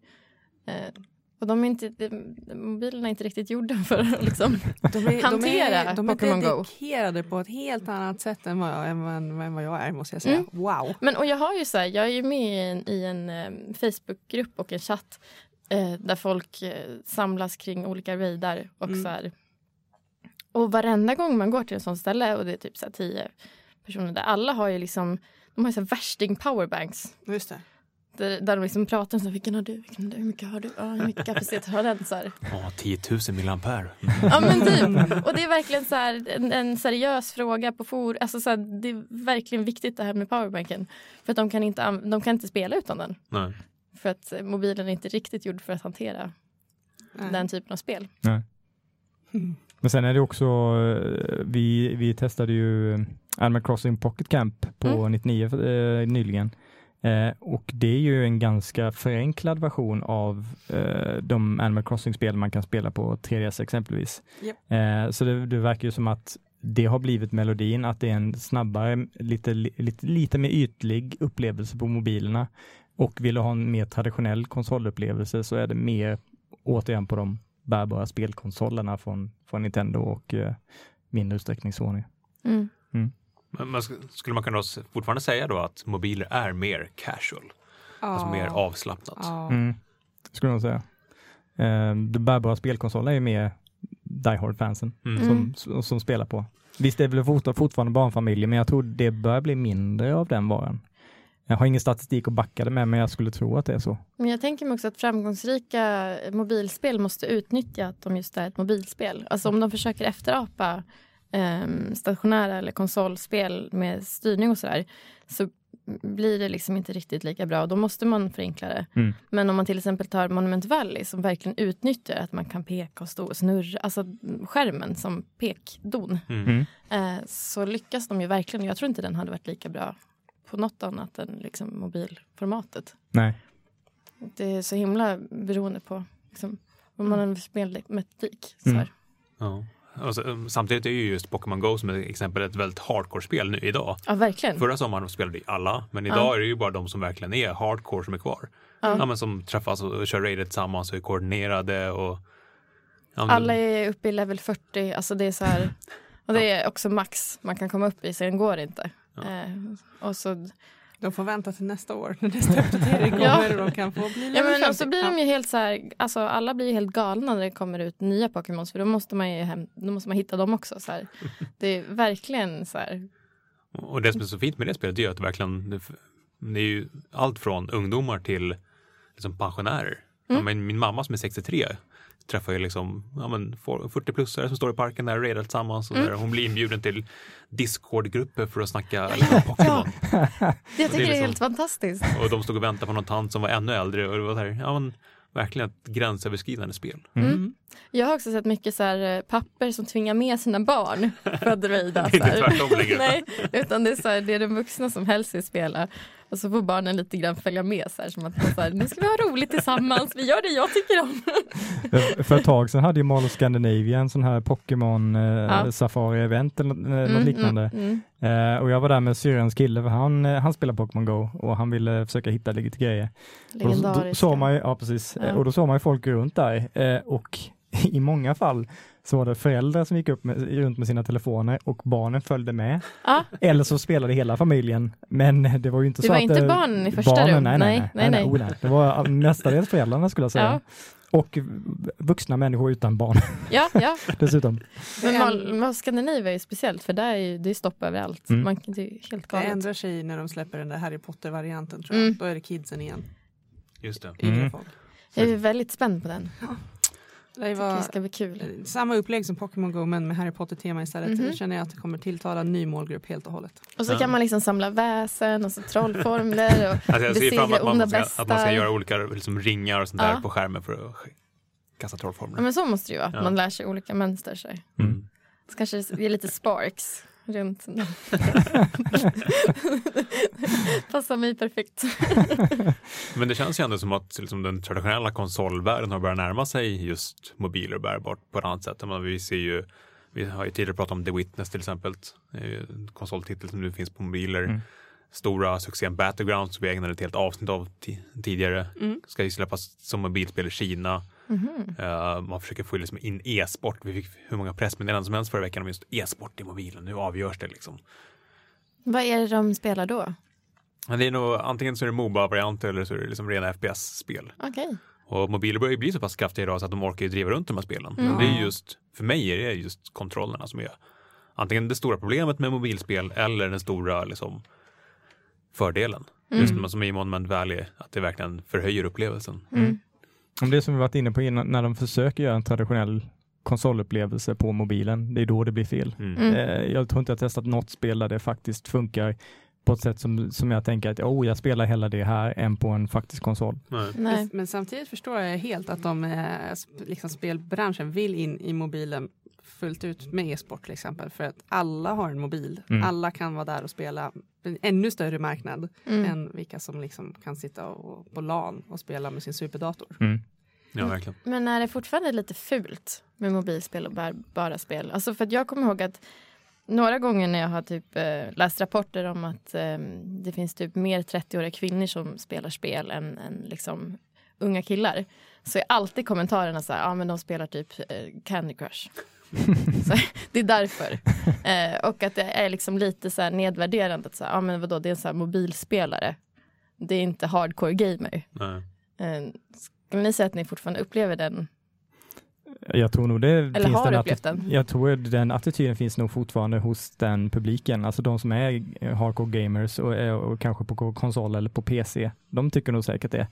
Eh, och de är inte, de, mobilerna är inte riktigt gjorda för att liksom De är, Hantera de är, de är Pokémon Go. dedikerade på ett helt annat sätt än vad jag, än, än, än vad jag är måste jag säga. Mm. Wow. Men och jag har ju så här, jag är ju med i en, i en eh, Facebookgrupp och en chatt eh, där folk eh, samlas kring olika raidar och Mm. så här. Och varenda gång man går till en sån ställe och det är typ så här tio personer där alla har ju liksom de har ju så här värsting powerbanks. Just det. Där, där de liksom pratar om så här, vilken har du, vilken har du, hur mycket har du, ja, hur mycket kapacitet har den? Så här. Ja, 10 000 milliampere. Ja men typ. Och det är verkligen så här, en, en seriös fråga på for. Alltså så här, det är verkligen viktigt det här med powerbanken. För att de kan inte, de kan inte spela utan den. Nej. För att eh, mobilen är inte riktigt gjord för att hantera Nej. den typen av spel. Men sen är det också, eh, vi, vi testade ju Animal Crossing Pocket Camp på Mm. 99 eh, nyligen. Eh, och det är ju en ganska förenklad version av eh, de Animal Crossing-spel man kan spela på 3DS exempelvis. Japp. Eh, så det, det verkar ju som att det har blivit melodin, att det är en snabbare, lite, lite, lite mer ytlig upplevelse på mobilerna. Och vill du ha en mer traditionell konsolupplevelse så är det mer återigen på de bärbara spelkonsolerna från, från Nintendo och eh, mindre utsträckning Sony. Mm. Men, men sk- skulle man kunna fortfarande säga då att mobiler är mer casual? Alltså mer avslappnat? Ja. Mm. Skulle jag säga. Eh, de bärbara spelkonsolerna är ju mer Die Hard-fansen Mm. Mm. som, som spelar på. Visst det är väl fort- fortfarande barnfamiljer, men jag tror det börjar bli mindre av den varan. Jag har ingen statistik att backa det med, men jag skulle tro att det är så. Men jag tänker mig också att framgångsrika mobilspel måste utnyttja att de just är ett mobilspel. Alltså om de försöker efterapa ehm, stationära eller konsolspel med styrning och sådär så blir det liksom inte riktigt lika bra och då måste man förenkla det. Mm. Men om man till exempel tar Monument Valley som verkligen utnyttjar att man kan peka och stå och snurra, alltså skärmen som pekdon, Mm. Eh, så lyckas de ju verkligen. Jag tror inte den hade varit lika bra på något annat än liksom mobilformatet. Nej. Det är så himla beroende på liksom, vad man har för spelmetodik. Så Mm. här. Ja. Så, um, samtidigt är ju just Pokémon Go som ett exempel ett väldigt hardcore-spel nu idag. Ja, verkligen. Förra sommaren spelade ju alla, men idag Ja. är det ju bara de som verkligen är hardcore som är kvar. Ja. Ja. men som träffas och kör raidet tillsammans och är koordinerade och ja, men- Alla är uppe i level 40. Alltså det är så här, och det är också max man kan komma upp i, sen går det inte. Eh, och så, De får vänta till nästa år när nästa uppdatering kommer Ja. och de kan få bli ja, men, och 50. så blir de ju helt så här, alltså alla blir ju helt galna när det kommer ut nya Pokémons för då måste man ju hem, då måste man hitta dem också. Så här. Det är verkligen så här, Och det som är så fint med det spelet är att det verkligen det, det är ju allt från ungdomar till liksom pensionärer. Ja, Mm. men min mamma som är 63 träffar ju liksom ja, men 40-plussare som står i parken där och raidar tillsammans. Och Mm. där. Hon blir inbjuden till Discord-grupper för att snacka liksom, Pokémon. jag tycker det är, liksom- helt fantastiskt. Och de stod och väntade på någon tant som var ännu äldre och det var så här, ja, men, verkligen ett gränsöverskridande spel. Mm. Jag har också sett mycket så här, eh, papper som tvingar med sina barn för att raida. Det är inte tvärtom längre. Nej, utan det är, så här, det är de vuxna som helst vill spela. Och så får barnen lite grann följa med. Så här, som att så här, nu ska vi ha roligt tillsammans, vi gör det jag tycker om. För- ett tag sedan hade ju Mall of Scandinavia en sån här Pokémon eh, Ja. Safari-event eller nå- något Mm, liknande. Mm, mm. Eh, och jag var där med syrrans kille för han, eh, han spelar Pokémon Go och han ville försöka hitta lite grejer. Och då, då Legendariska. såg man ju, ja precis, Ja. Eh, och då såg man ju folk runt där eh, och i många fall så var det föräldrar som gick upp med, runt med sina telefoner och barnen följde med. Ja, Eller så spelade hela familjen. Men det var ju inte Det så var att... inte eh, barnen i första barnen, rum. Nej, nej, Nej, nej. nej, nej, oh, nej. Det var mestadels föräldrarna skulle jag säga. ja, Och vuxna människor utan barn ja, ja. dessutom. Men Det Mal- Mal- Skandinavien är ju speciellt för där är ju, det är stopp överallt. Mm. Man, kan- det är helt Det galet. ändrar sig när de släpper den där Harry Potter-varianten tror jag. Mm. Då är det kidsen igen. Just det. Mm. Jag är väldigt spänd på den. Det var det ska bli kul. samma upplägg som Pokémon Go men med Harry Potter-tema istället. Mhm. Det känner jag att det kommer tilltala en ny målgrupp helt och hållet. Och så Ja. kan man liksom samla väsen och så trollformler. Och, Alltså jag ser fram emot Besegra att man, onda ska, att man ska göra olika liksom, ringar och sånt där Ja. på skärmen för att kasta trollformler. ja, men så måste det ju vara, att Ja. man lär sig olika mönster. Så. Mm. så kanske det är lite sparks runt. Passar mig perfekt. Men det känns ju ändå som att liksom, den traditionella konsolvärlden har börjat närma sig just mobiler och bärbart på ett annat sätt. Menar, Vi ser ju vi har ju tidigare pratat om The Witness till exempel. Ju en konsoltitel som nu finns på mobiler. Mm. Stora succén Battlegrounds som vi ägnade ett helt avsnitt av ti- tidigare. Mm. Ska ju släppas som mobilspel i Kina. Mhm. Eh, man försöker få liksom in e-sport. Vi fick hur många pressmeddelanden som helst förra veckan om just e-sport i mobilen. Nu avgörs det liksom. Vad är det de spelar då? Det är nog, antingen så är det Moba-varianter eller så är det liksom rena FPS-spel. Okej. Och mobiler börjar ju bli så pass kraftiga idag så att de orkar ju driva runt de här spelen. Mm. Det är just, för mig är det just kontrollerna som är antingen det stora problemet med mobilspel eller den stora liksom, fördelen. Mm. Just som i Monument Valley, att det verkligen förhöjer upplevelsen. Mm. Om det som vi varit inne på innan, när de försöker göra en traditionell konsolupplevelse på mobilen, det är då det blir fel. Mm. Mm. Eh, jag tror inte jag testat något spel där det faktiskt funkar på ett sätt som, som jag tänker att oh, jag spelar hellre det här än på en faktisk konsol. Nej. Nej. Men, samtidigt förstår jag helt att de, eh, liksom spelbranschen vill in i mobilen fullt ut med e-sport till exempel. För att alla har en mobil. Mm. Alla kan vara där och spela. En ännu större marknad Mm. än vilka som liksom kan sitta och, på LAN och spela med sin superdator. Mm. Ja, verkligen. Men är det fortfarande lite fult med mobilspel och bärbara spel? Alltså för att jag kommer ihåg att några gånger när jag har typ eh, läst rapporter om att eh, det finns typ mer 30-åriga kvinnor som spelar spel än, än liksom unga killar så är alltid kommentarerna så här, ja men de spelar typ eh, Candy Crush. så, det är därför. Eh, och att det är liksom lite så här nedvärderande. Att så här, ja men vadå, det är en så här mobilspelare. Det är inte hardcore gamer. Nej. Eh, skulle ni säga att ni fortfarande upplever den Jag tror nog det Eller finns har den upplevt den. Jag tror den attityden finns nog fortfarande hos den publiken, alltså de som är hardcore gamers och, är- och kanske på konsol eller på PC. De tycker nog säkert det.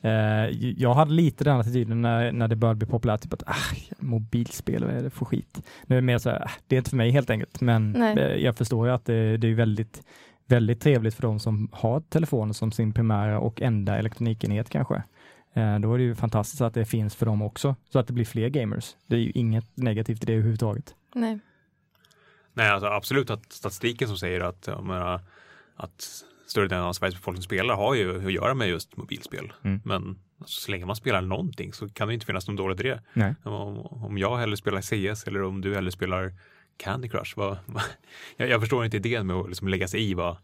Eh, jag hade lite den attityden när, när det började bli populärt, typ att ah, mobilspel, vad är det för skit? Nu är det mer så här, ah, det är inte för mig helt enkelt, men Nej. eh, jag förstår ju att det, det är väldigt, väldigt trevligt för de som har telefonen som sin primära och enda elektronikenhet kanske. Eh, Då är det ju fantastiskt att det finns för dem också, så att det blir fler gamers. Det är ju inget negativt i det överhuvudtaget. Nej. Nej, alltså absolut att statistiken som säger att, menar, att större delen av Sveriges befolkning spelar har ju att göra med just mobilspel. Mm. Men alltså, så länge man spelar någonting så kan det inte finnas något dåligt i det. Nej. Om, om jag hellre spelar CS eller om du hellre spelar Candy Crush. Vad, vad, jag, jag förstår inte idén med att liksom lägga sig i vad,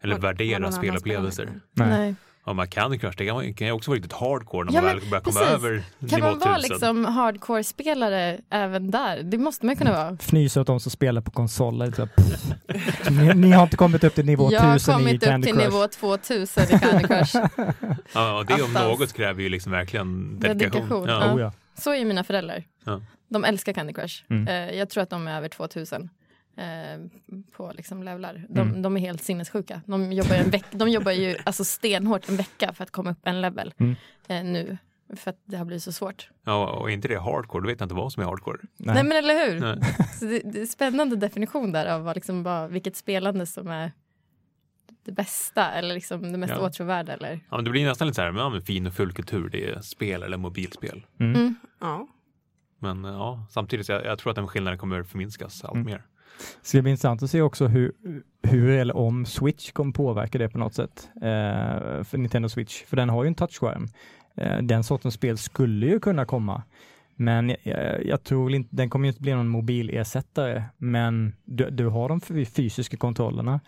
eller Vad- vad värdera någon spelupplevelser. spelar. Nej. Nej. Ja, men Candy Crush det kan, man- kan ju också vara riktigt hardcore när Ja, man väl börjar komma precis. över Kan nivå man vara 1000. liksom hardcore-spelare även där? Det måste man kunna vara. Fnysa åt de som spelar på konsoler. Så, pff. ni, ni har inte kommit upp till nivå Jag har 1000 i kommit upp Candy till Crush. nivå 2000 i Candy Crush. Ja, och det om något kräver ju liksom verkligen dedikation. Dedikation, Ja. ja. Oh, ja. Så är mina föräldrar. Ja. De älskar Candy Crush. Mm. Eh, jag tror att de är över 2000 eh, på liksom levlar. De, Mm. de är helt sinnessjuka. De jobbar, en veck- de jobbar ju alltså stenhårt en vecka för att komma upp en level Mm. eh, nu. För att det har blivit så svårt. Ja, och inte det hardcore, då vet inte vad som är hardcore. Nej. Nej, men eller hur? Det, det är spännande definition där av vad, liksom, vad, vilket spelande som är det bästa eller liksom det mest Ja. åtråvärda. Eller? Ja, men det blir nästan lite så här, men, ja, men fin och full kultur, det är spel eller mobilspel. Mm. Mm. Ja. Men ja, samtidigt, så jag, jag tror att den skillnaden kommer förminskas allt Mm. mer. Ska det bli intressant att se också hur, hur eller om Switch kommer påverka det på något sätt. Eh, för Nintendo Switch, för den har ju en touchskärm. Eh, den sortens spel skulle ju kunna komma. Men jag, jag tror inte, den kommer ju inte bli någon mobilersättare, men du, du har de fysiska kontrollerna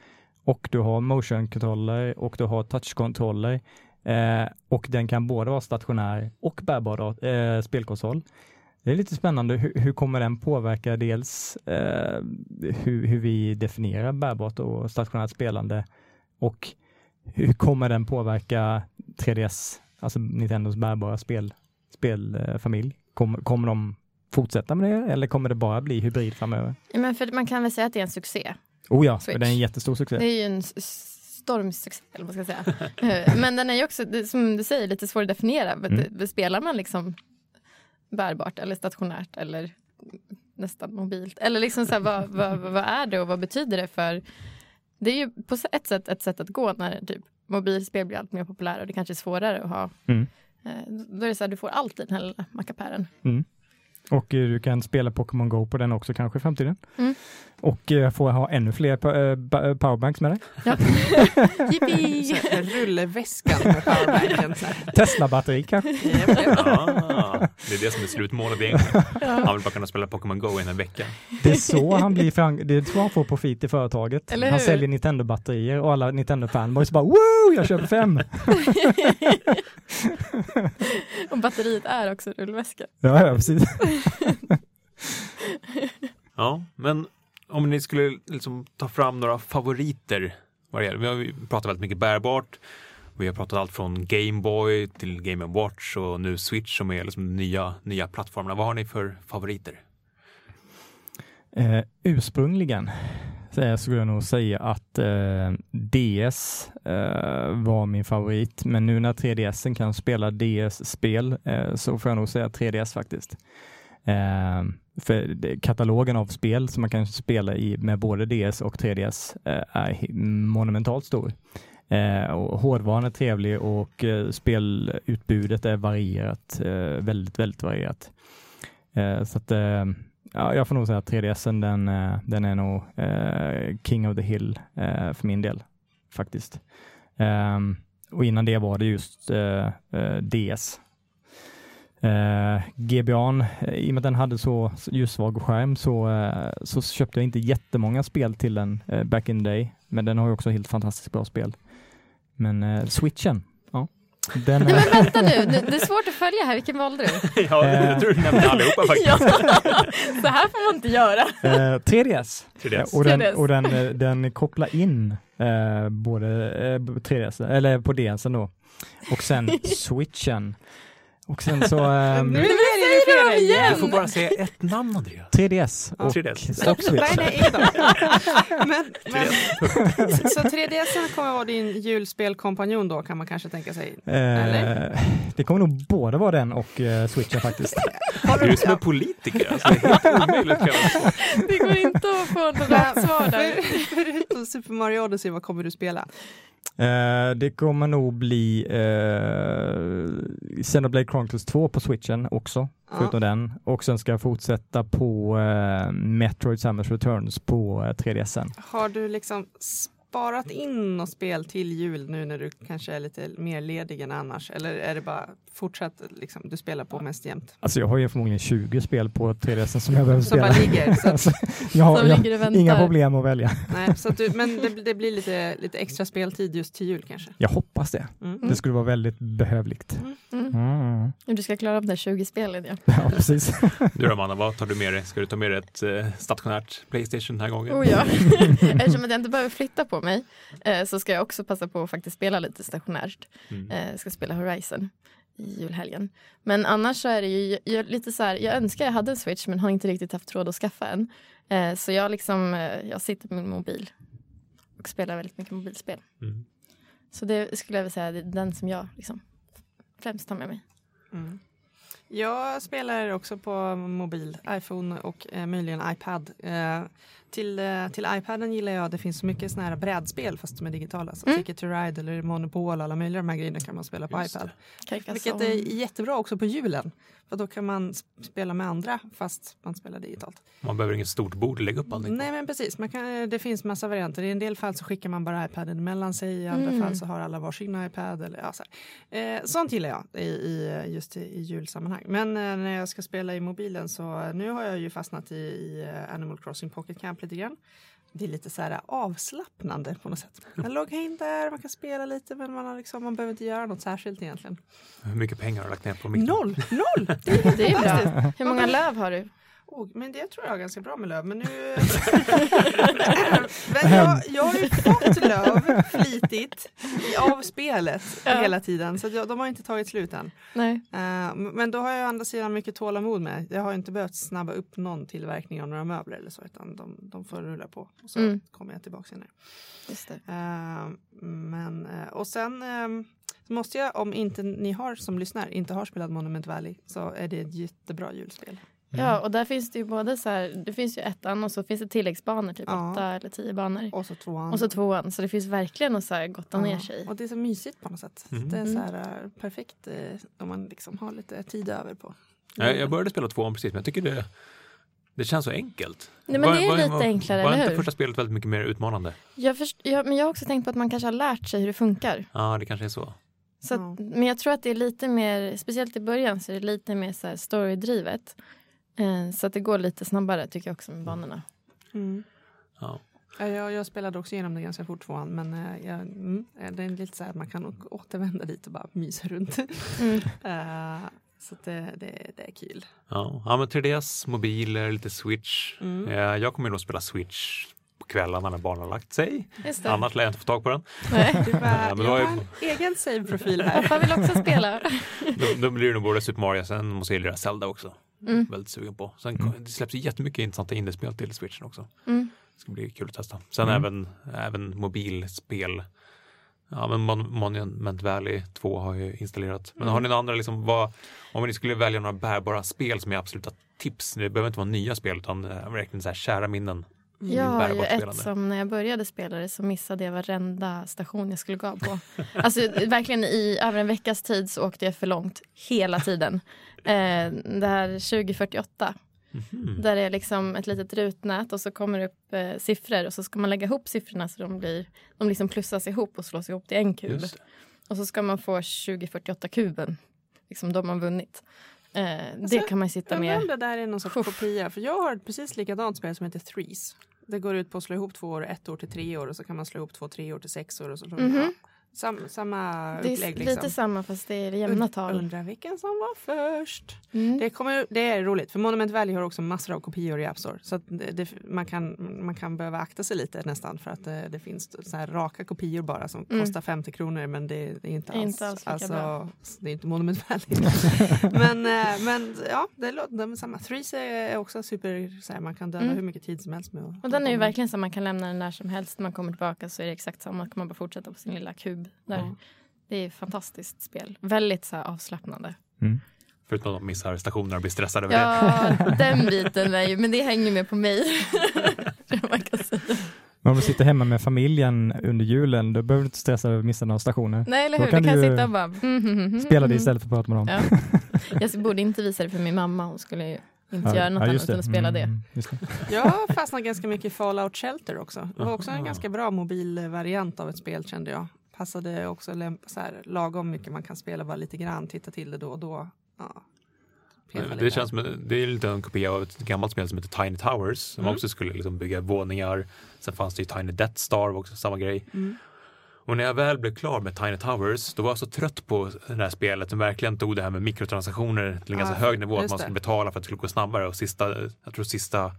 och du har motionkontroller och du har touchkontroller eh, och den kan både vara stationär och bärbar eh, spelkonsol. Det är lite spännande. Hur, hur kommer den påverka dels eh, hur, hur vi definierar bärbart och stationärt spelande och hur kommer den påverka 3DS, alltså Nintendos bärbara spel, spelfamilj? Kommer, kommer de fortsätta med det eller kommer det bara bli hybrid framöver? Men för man kan väl säga att det är en succé. Oh ja, Switch. det är en jättestor succé. Det är ju en stormsuccé, eller vad ska säga. Eh, Men den är ju också, som du säger, lite svår att definiera. Mm. Spelar man liksom bärbart eller stationärt eller nästan mobilt? Eller liksom så här, vad, vad, vad är det och vad betyder det för... Det är ju på ett sätt ett sätt att gå när typ, mobilspel blir allt mer populära och det kanske är svårare att ha. Mm. Eh, Då är det så här, du får allt i den här lilla mackapären. Och eh, du kan spela Pokémon Go på den också kanske i framtiden. Mm. Och eh, få ha ännu fler eh, eh, powerbanks med dig. Ja. Här, Rullväskan med powerbanken. Tesla-batteri kanske. Ja, det är det som är slutmålet egentligen. Han vill bara kunna spela Pokémon Go i en vecka. Det är så han blir fram- det är så han får profit i företaget. Eller han hur? säljer Nintendo-batterier och alla Nintendo-fanboys bara woo, jag köper fem! och batteriet är också rullväska. ja, ja, precis. Ja, men om ni skulle liksom ta fram några favoriter. Vad det gäller. Vi har ju pratat väldigt mycket bärbart. Vi har pratat allt från Gameboy till Game Watch och nu Switch som är liksom nya, nya plattformarna. Vad har ni för favoriter? Eh, ursprungligen så skulle jag nog säga att eh, DS eh, var min favorit, men nu när 3DS kan spela DS-spel eh, så får jag nog säga 3DS faktiskt. Eh, för katalogen av spel som man kan spela i med både DS och 3DS eh, är monumentalt stor. Eh, och hårdvaran är trevlig och eh, spelutbudet är varierat, eh, väldigt, väldigt varierat. Eh, så att eh, Ja, jag får nog säga att 3DSen den, den är nog King of the Hill för min del faktiskt. Ehm, och innan det var det just DS. Eh, GBAn, eh, i och med att den hade så ljussvag skärm så, eh, så köpte jag inte jättemånga spel till den eh, back in the day. Men den har ju också helt fantastiskt bra spel. Men eh, switchen, ja. Den, Nej eh, men vänta nu, det det är svårt att följa här. Vilken valde du? Ja, Eh. jag tror du nämnde allihopa faktiskt. Ja, så här får man inte göra. eh, 3DS. 3DS. Och den, 3DS. och den, eh, den kopplar in eh, både eh, 3DS, eller på DSen då. Och sen switchen. Och sen så ehm, Nu väljer du igen! Du får bara säga ett namn Andreas. 3DS Ja, och, 3DS. och Switch. Nej, nej, men, men, Så 3DS kommer vara din julspelkompanjon då kan man kanske tänka sig? Eller? Eh, det kommer nog både vara den och eh, Switchen faktiskt. Du är som en politiker. Alltså, det är helt omöjligt. Det går inte att få rätt svar där. För- Förutom Super Mario Odyssey, vad kommer du spela? Eh, det kommer nog bli uh, Xenoblade Chronicles 2 på Switchen också, Ja. förutom den. Och sen ska jag fortsätta på eh, Metroid Samus Returns på eh, 3DSen. Har du liksom sparat in något spel till jul nu när du kanske är lite mer ledig än annars? Eller är det bara fortsatt liksom, du spelar på mest jämt? Alltså jag har ju förmodligen 20 spel på 3DSen som jag behöver Som spela. bara ligger? Så att, alltså, jag har Som jag, ligger och väntar. inga problem att välja. nej, så att du, men det, det blir lite, lite extra speltid just till jul kanske? Jag hoppas det. Mm. Det skulle vara väldigt behövligt. Mm. Mm. Du ska klara av de 20 spelen ja. Ja, precis. Du då Amanda, vad tar du med dig? Ska du ta med dig ett eh, stationärt Playstation den här gången? Oh, ja. Eftersom att jag inte behöver flytta på mig eh, så ska jag också passa på att faktiskt spela lite stationärt. Mm. Eh, jag ska spela Horizon i julhelgen. Men annars så är det ju jag, lite så här, jag önskar jag hade en switch men har inte riktigt haft råd att skaffa en. Eh, så jag liksom, eh, jag sitter med min mobil och spelar väldigt mycket mobilspel. Mm. Så det skulle jag vilja säga, det är den som jag liksom främst tar med mig. Mm. Jag spelar också på mobil, iPhone och eh, möjligen iPad. Eh, till, eh, till iPaden gillar jag, det finns så mycket såna här brädspel fast de är digitala. Så Mm. Ticket to Ride eller Monopol, alla möjliga de här grejerna kan man spela på Just iPad. Vilket är jättebra också på julen. För då kan man sp- spela med andra fast man spelar digitalt. Man behöver inget stort bord att lägga upp allting på. Nej men precis, man kan, det finns massa varianter. I en del fall så skickar man bara iPaden mellan sig. I andra Mm. fall så har alla varsin iPad. Eller, ja, så här. Eh, sånt gillar jag i, i, just i, i julsammanhang. Men eh, när jag ska spela i mobilen så eh, nu har jag ju fastnat i, i eh, Animal Crossing Pocket Camp lite grann. Det är lite så här avslappnande på något sätt. Man loggar in där, man kan spela lite men man, har liksom, man behöver inte göra något särskilt egentligen. Hur mycket pengar har du lagt ner på mikron? Noll! Noll! Det är bra. Hur många löv har du? Oh, men det tror jag är ganska bra med löv. Men nu... men jag, jag har ju fått löv flitigt av spelet Ja. hela tiden. Så jag, de har inte tagit slut än. Nej. Eh, men då har jag å andra sidan mycket tålamod med. Jag har inte behövt snabba upp någon tillverkning av några möbler eller så. Utan de, de får rulla på. Och så Mm. kommer jag tillbaka senare. Just det. Eh, men, eh, och sen måste jag, om inte ni har som lyssnar, inte har spelat Monument Valley så är det ett jättebra julspel. Ja, och där finns det ju både så här, det finns ju ettan och så finns det tilläggsbanor, typ Ja. åtta eller tio banor. Och så tvåan. Och så tvåan, så det finns verkligen att så här gotta ner Ja, sig i. Och det är så mysigt på något sätt. Mm. Det är så Mm. här, eh, perfekt eh, om man liksom har lite tid över på. Jag, jag började spela tvåan precis, men jag tycker det, det känns så enkelt. Nej, men Var- det är var- lite var- enklare, Var eller inte hur? första spelet väldigt mycket mer utmanande? Jag först, jag, men jag har också tänkt på att man kanske har lärt sig hur det funkar. Ja, det kanske är så. Så att, Ja. Men jag tror att det är lite mer, speciellt i början så är det lite mer så här storydrivet. Eh, så att det går lite snabbare tycker jag också med banorna. Ja. Ja, Jag, jag spelade också igenom det ganska fort tvåan men eh, jag, mm, eh, det är lite så här att man kan återvända dit och bara mysa runt. Mm. Eh, så att det, det, det är kul. Ja. ja, men 3DS, mobiler, lite Switch. Mm. Jag kommer nog spela Switch på kvällarna när barnen har lagt sig. Just det. Annars lär jag inte få tag på den. Nej. Du bara, men jag har en egen save-profil här. Pappa vill också spela. Då, då blir det nog både Super Mario, sen måste jag lira Zelda också. Mm. Väldigt sugen på. Sen Mm. det släpps ju jättemycket intressanta indiespel till Switchen också. Mm. Det ska bli kul att testa. Sen Mm. även, även mobilspel. Ja, men Mon- Monument Valley 2 har jag installerat. Men har ni några andra, liksom, vad, om ni skulle välja några bärbara spel som är absoluta tips? Det behöver inte vara nya spel utan eh, verkligen så här kära minnen. Jag har ju ett som när jag började spela det så missade jag varenda station jag skulle gå på. Alltså verkligen i över en veckas tid så åkte jag för långt hela tiden. Eh, det här 2048 Mhm. där det är liksom ett litet rutnät och så kommer det upp eh, siffror och så ska man lägga ihop siffrorna så de blir de liksom plussas ihop och slås ihop till en kub. Det. Och så ska man få 2048-kuben. Liksom de har vunnit. Eh, det Alltså, kan man sitta Jag undrar med. om det där är någon sorts Uff. kopia. För jag har ett precis likadant spel som heter Threes. Det går ut på att slå ihop två år, ett år till tre år och så kan man slå ihop två tre år till sex år. Och så, Mhm. ja. Sam, samma Det är upplägg. lite Liksom. samma fast det är jämna tal. Undrar vilken som var först. Mm. Det, kommer, det är roligt, för Monument Valley har också massor av kopior i App Store. Så det, det, man, kan, man kan behöva akta sig lite nästan för att det, det finns så här raka kopior bara som Mm. kostar 50 kronor men det, är inte alls, Inte alls alltså. Det är inte Monument Valley. men, eh, men ja, det låter de samma. Threes är också super, så här, man kan döda Mm. hur mycket tid som helst med Och den är ju verkligen så man kan lämna den när som helst. När man kommer tillbaka så är det exakt samma. kan man bara fortsätta på sin lilla kub. Där. Ja. Det är ett fantastiskt spel. Väldigt så här, avslappnande. Förutom att de missar stationer och blir stressade över det. Ja, den biten är ju, men det hänger med på mig. Det man kan säga. Men om du sitter hemma med familjen under julen, då behöver du inte stressa över att missa några stationer. Nej, eller Då hur? kan du kan sitta och bara... mm, Spela det istället för att prata med dem. Ja. Jag borde inte visa det för min mamma. Hon skulle ju inte göra något annat just än att spela det. Mm, just det. Jag har fastnat ganska mycket i Fallout Shelter också. Det var också en ganska bra mobilvariant av ett spel kände jag. Passade också så här, lagom mycket man kan spela bara lite grann, titta till det då och då. Ja. Det känns som det är lite en kopia av ett gammalt spel som heter Tiny Towers som Mm. också skulle liksom bygga våningar. Sen fanns det ju Tiny Death Star också samma grej. Mm. Och när jag väl blev klar med Tiny Towers då var jag så trött på det här spelet som verkligen tog det här med mikrotransaktioner till en ganska Ja, hög nivå. Att man skulle betala för att det skulle gå snabbare och sista, jag tror sista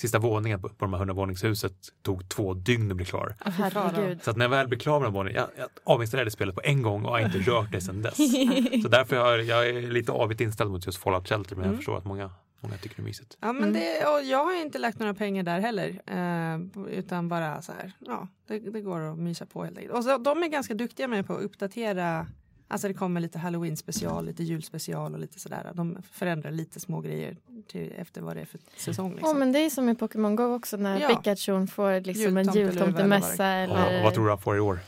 Sista våningen på, på de här 100-våningshuset tog två dygn att bli klar. Herregud. Så att när jag väl blev klar med den våningen, jag, jag avinstallerade spelet på en gång och har inte rört det sedan dess. Så därför jag, jag är lite avigt inställd mot just Fallout Shelter men jag Mm. förstår att många, många tycker det är mysigt. Ja, men Mm. det, och jag har inte lagt några pengar där heller. Eh, utan bara så här, ja, det, det går att mysa på helt enkelt. Och så, de är ganska duktiga med på att uppdatera. Alltså det kommer lite halloween special, lite julspecial och lite sådär. De förändrar lite små grejer till, efter vad det är för säsong. Liksom. Åh, men det är som i Pokémon Go också när Ja. Pikachu får liksom en Jultomteluva jultomtemässa. eller Eller... vad tror du han får i år?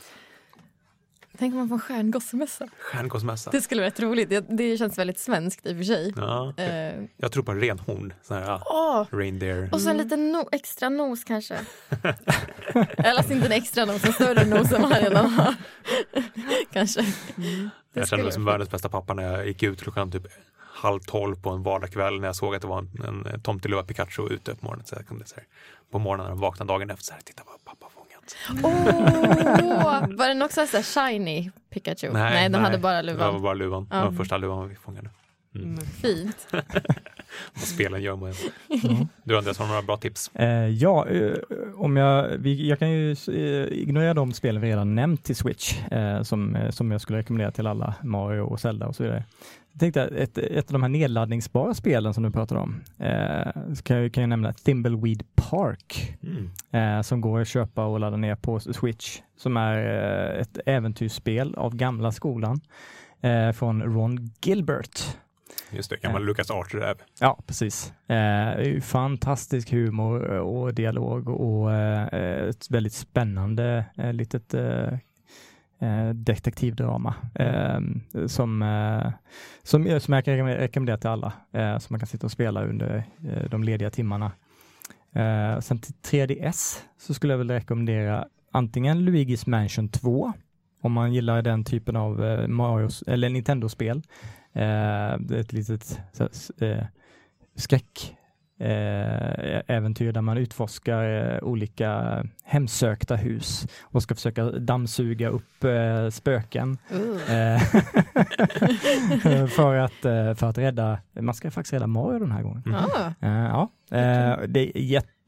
Tänk om man får en stjärngossemässa. Stjärngossmässa? Det skulle vara rätt roligt. Det, det känns väldigt svenskt i och för sig. Ja, Eh, jag tror på en renhorn, sån här Åh, reindeer. och så en liten no extra nos kanske. Eller inte en extra nos, en större nos än man redan har. kanske. Mm. Det Jag kände mig som världens bästa pappa när jag gick ut klockan typ halv tolv på en vardagskväll när jag såg att det var en, en tomteluva Pikachu ute på morgonen. Så jag kunde så här, på morgonen när de vaknade dagen efter, så här, titta vad pappa har Åh, var den också så här shiny Pikachu? Nej, den hade bara Det var luvan. bara luvan. Det Ja. var första luvan vi fångade. Mm. Mm. Fint. Vad spelen gör med en. Ja. Du Andreas, har några bra tips? Eh, ja, eh, om jag, vi, jag kan ju eh, ignorera de spelen vi redan nämnt till Switch eh, som, eh, som jag skulle rekommendera till alla, Mario och Zelda och så vidare. Jag tänkte att ett, ett av de här nedladdningsbara spelen som du pratade om, eh, så kan, jag, kan jag nämna Thimbleweed Park Mm. eh, som går att köpa och ladda ner på Switch, som är eh, ett äventyrsspel av gamla skolan eh, från Ron Gilbert. Just det, gammal Lucas Archer-räv. Ja, precis. Eh, fantastisk humor och dialog och eh, ett väldigt spännande eh, litet eh, eh, detektivdrama eh, som, eh, som, som jag kan rekommendera till alla, eh, som man kan sitta och spela under eh, de lediga timmarna. Eh, sen till 3DS så skulle jag väl rekommendera antingen Luigi's Mansion 2 om man gillar den typen av eh, Marios, eller Nintendo-spel. Eh, ett litet så, eh, skräck eh, äventyr där man utforskar olika hemsökta hus och ska försöka dammsuga upp spöken. Uh. För, att, för att rädda, man ska faktiskt rädda Mario den här gången. Eh, ja, det är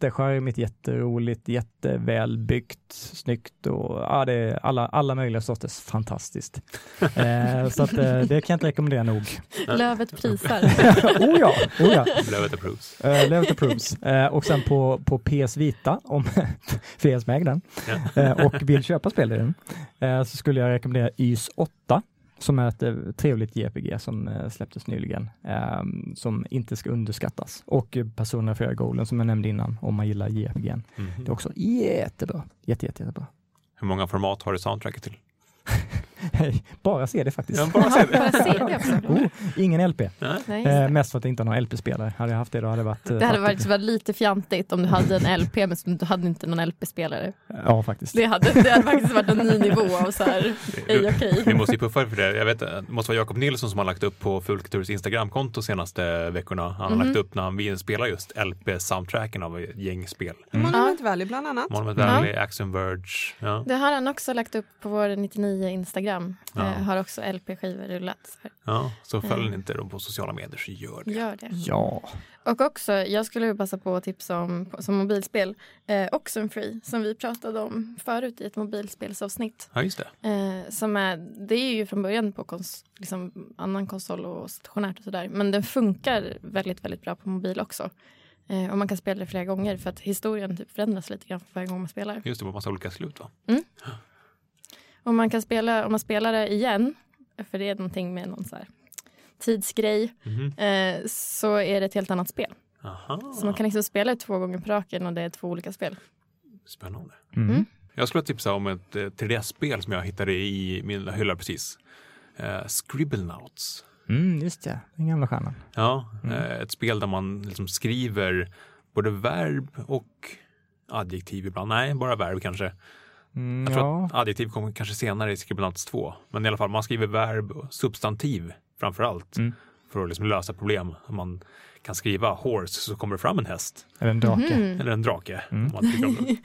jättecharmigt, jätteroligt, jättevälbyggt, snyggt och ja, det är alla, alla möjliga sorters fantastiskt. Eh, så att, eh, det kan jag inte rekommendera nog. Lövet prisar. oh ja, oh ja. Lövet approves. Level to Proofs. Eh, och sen på, på PS Vita, om för er som äger den, Ja. eh, och vill köpa spel i den, eh, så skulle jag rekommendera YS 8 som är ett eh, trevligt JRPG som eh, släpptes nyligen, eh, som inte ska underskattas. Och Persona 4 Golden som jag nämnde innan, om man gillar JRPG. Mhm. Det är också jättebra. Jätte, jätte, jättebra. Hur många format har du soundtracket till? Bara se det faktiskt. Jag bara också. Oh, ingen LP. Nej. Eh, det. mest för att jag inte har någon LP-spelare. Hade jag haft det då hade det varit... eh, Det hade varit, varit lite fjantigt om du hade en LP men som du hade inte någon LP-spelare. Ja, faktiskt. Det hade, det hade faktiskt varit en ny nivå av så här, ej okej. Vi måste ju puffa för det. Jag vet, det måste vara Jakob Nilsson som har lagt upp på Fulkulturs Instagramkonto senaste veckorna. Han har Mhm. lagt upp när han vill spela just LP-soundtracken av ett gäng spel. Monument Valley bland annat. Monument Ja. Valley, Axiom Verge. Ja. Det har han också lagt upp på vår 99 Instagram. Ja. Eh, har också LP-skivor rullat. Ja, så följ Mm. inte dem på sociala medier så gör det. Gör det. Ja. Och också, jag skulle passa på att tipsa om som mobilspel, eh, Oxenfree som vi pratade om förut i ett mobilspelsavsnitt. Ja, just det. Eh, som är, det är ju från början på kons, liksom, annan konsol och stationärt och sådär. Men den funkar väldigt, väldigt bra på mobil också. Eh, och man kan spela det flera gånger för att historien typ förändras lite grann för varje gång man spelar. Just det, på massa olika slut va? Och man kan spela, om man spelar det igen, för det är någonting med någon så här tidsgrej, Mhm. eh, så är det ett helt annat spel. Aha, Så man kan liksom spela det två gånger på raken och det är två olika spel. spännande. Mm. Mm. Jag skulle tipsa om ett eh, 3DS-spel som jag hittade i min hylla precis. Uh, Scribblenauts. Mm, just det, den gamla stjärnan. Ja, Mm. eh, ett spel där man liksom skriver både verb och adjektiv ibland. Nej, bara verb kanske. Mm, Jag tror ja. att adjektiv kommer kanske senare i Scribblenauts 2. Men i alla fall, man skriver verb och substantiv framför allt. Mm. För att liksom lösa problem. Om man kan skriva horse så kommer det fram en häst. Eller en drake. Mhm. Eller en drake. Mm. Om man tycker om det.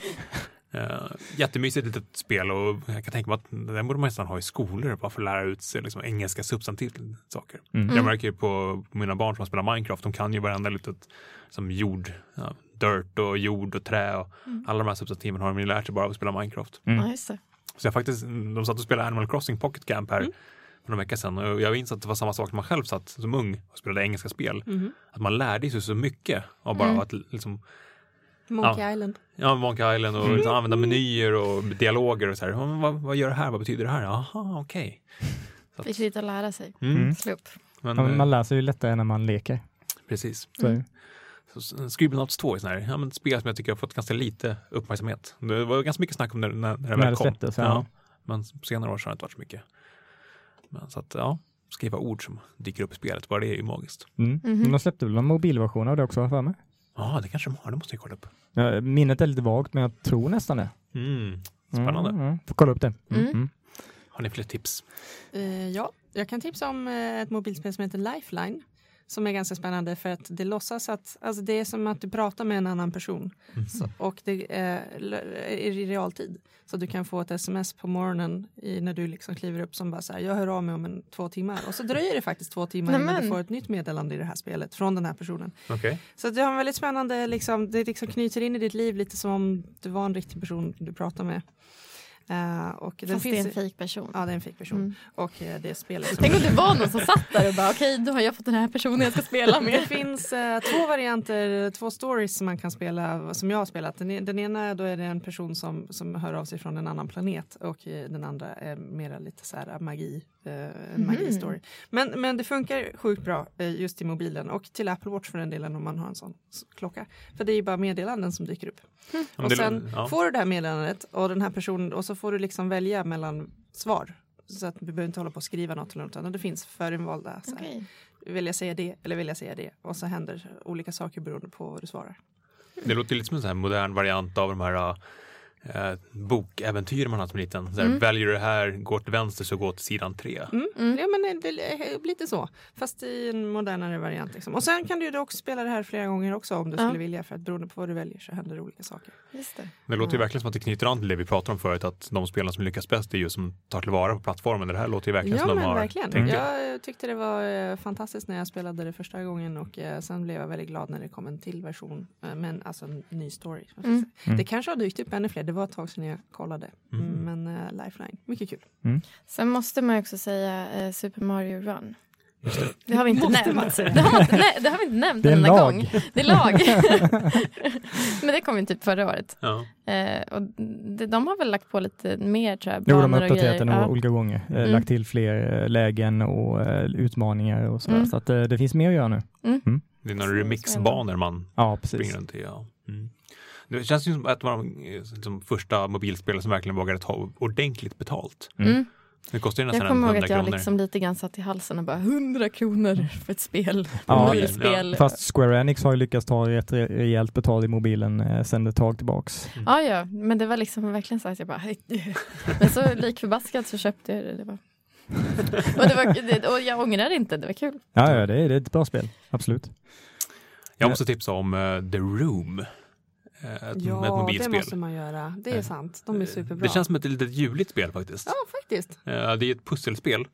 Uh, jättemysigt litet spel och jag kan tänka mig att den borde man nästan ha i skolor bara för att lära ut sig liksom engelska substantiv saker. Mm. Jag märker ju på mina barn som spelar Minecraft, de kan ju varenda litet som jord, ja, dirt och jord och trä och alla de här substantiven har de ju lärt sig bara av att spela Minecraft. Mm. Ja. Så jag faktiskt, de satt och spelade Animal Crossing Pocket Camp här för några veckor sedan och jag minns att det var samma sak när man själv satt som ung och spelade engelska spel. Mhm. Att man lärde sig så mycket av bara Mm. att liksom Monkey Island. Ja, Monkey Island och liksom använda menyer och dialoger och så här. "Ja, Vad, vad gör det här? Vad betyder det här? Jaha, okej. Att- Fick lite att lära sig. Mm. Mm. Upp. Men, Ja, eh, Man lär sig ju lättare när man leker. precis. Så Scribblenauts 2 är sån här, ja, men ett spel som jag tycker har fått ganska lite uppmärksamhet. Det var ganska mycket snack om det när, när det väl kom. släpptes, ja. Men på senare år så har det inte varit så mycket. Men så att, ja, skriva ord som dyker upp i spelet, bara det är ju magiskt. Mm. Mhm. Men de släppte väl en mobilversion av det också har för mig. Ja, det kanske de har, det måste jag kolla upp. Ja, minnet är lite vagt men jag tror nästan det. Mm. Spännande. Mm, mm. Får kolla upp det. Mm. Mm. Mm. Har ni fler tips? Eh, ja, jag kan tipsa om eh, ett mobilspel som heter Lifeline. Som är ganska spännande för att det låtsas att, alltså det är som att du pratar med en annan person. Så, och det är, är i realtid. Så du kan få ett sms på morgonen i, när du liksom kliver upp som bara så här, jag hör av mig om en, två timmar. Och så dröjer det faktiskt två timmar innan Nämen. du får ett nytt meddelande i det här spelet från den här personen. Okej. Så det har en väldigt spännande, liksom, det liksom knyter in i ditt liv lite som om du var en riktig person du pratar med. Eh, och den Fast det är en finns, fejk person. Ja, det är en fake person. Mm. Och eh, det spelet som Tänk om det var någon som satt där och bara okej, då har jag fått den här personen jag ska spela Det med. finns eh, två varianter, två stories som man kan spela som jag har spelat. Den, e- den ena då är det en person som, som hör av sig från en annan planet och den andra är mera lite så här magi, en Mhm. magi-story. Men, men det funkar sjukt bra eh, just i mobilen och till Apple Watch för den delen om man har en sån klocka. För det är ju bara meddelanden som dyker upp. Men Och sen ja. får du det här meddelandet och den här personen och så får du liksom välja mellan svar. Så att du behöver inte hålla på och skriva något eller något utan det finns förinvalda. Så här. Okej. Vill jag säga det eller vill jag säga det? Och så händer olika saker beroende på vad du svarar. Det låter lite som en sån här modern variant av de här eh, bokäventyr man har som liten. Så här, Mm. Väljer du det här, går till vänster så gå till sidan tre. Mm. Mm. Ja, men det är lite så, fast i en modernare variant. Liksom. Och sen kan du ju då också spela det här flera gånger också om du Ja. skulle vilja för att beroende på vad du väljer så händer det olika saker. Just det. Det låter ju Ja. verkligen som att det knyter an till det vi pratade om förut, att de spelarna som lyckas bäst är ju som tar tillvara på plattformen. Det här låter ju verkligen Ja som de har verkligen. tänkt. Jag eh, tyckte det var eh, fantastiskt när jag spelade det första gången och eh, sen blev jag väldigt glad när det kom en till version. Eh, men alltså en ny story. Mm. Mm. Det kanske har dykt upp ännu fler, det var ett tag sedan jag kollade. Mm. Mm. Men eh, Lifeline, mycket kul. Sen måste man ju också säga eh, Super Mario Run. Det har vi inte nämnt. Det har, inte- nej, det har vi inte nämnt Det är en enda gång. Det är lag. Men det kom ju typ förra året. Ja. Eh, och det, de har väl lagt på lite mer tror jag. Jo, de har och uppdaterat den. Ja. olika gånger. Eh, Mm. Lagt till fler eh, lägen och eh, utmaningar och sådär. Mm. Så att, det finns mer att göra nu. Det är några remixbanor man Ja, precis. springer runt i. Ja. Mm. Det känns ju som ett av de eh, liksom, första mobilspel som verkligen vågade ta ordentligt betalt. Mm. Mm. Det kostar ju nästan Jag kommer ihåg 100 att jag kronor. liksom lite grann satt i halsen och bara 100 kronor för ett spel. Ja, Mobilspel. Fast Square Enix har ju lyckats ta rätt re- rejält betalt i mobilen eh, sen ett tag tillbaks. Ja, ja, men det var liksom verkligen så att jag bara... Men så lik förbaskat så köpte jag det. det var... och, det var, det, och jag ångrar det inte, det var kul. Ja, ja det, är, det är ett bra spel, absolut. Jag måste tipsa om eh, The Room. Eh, Ett, ett Ja, det mobilspel. måste man göra. Det är Eh, sant. De är superbra. Det känns som ett litet juligt spel faktiskt. Ja, faktiskt. Eh, Det är ett pusselspel.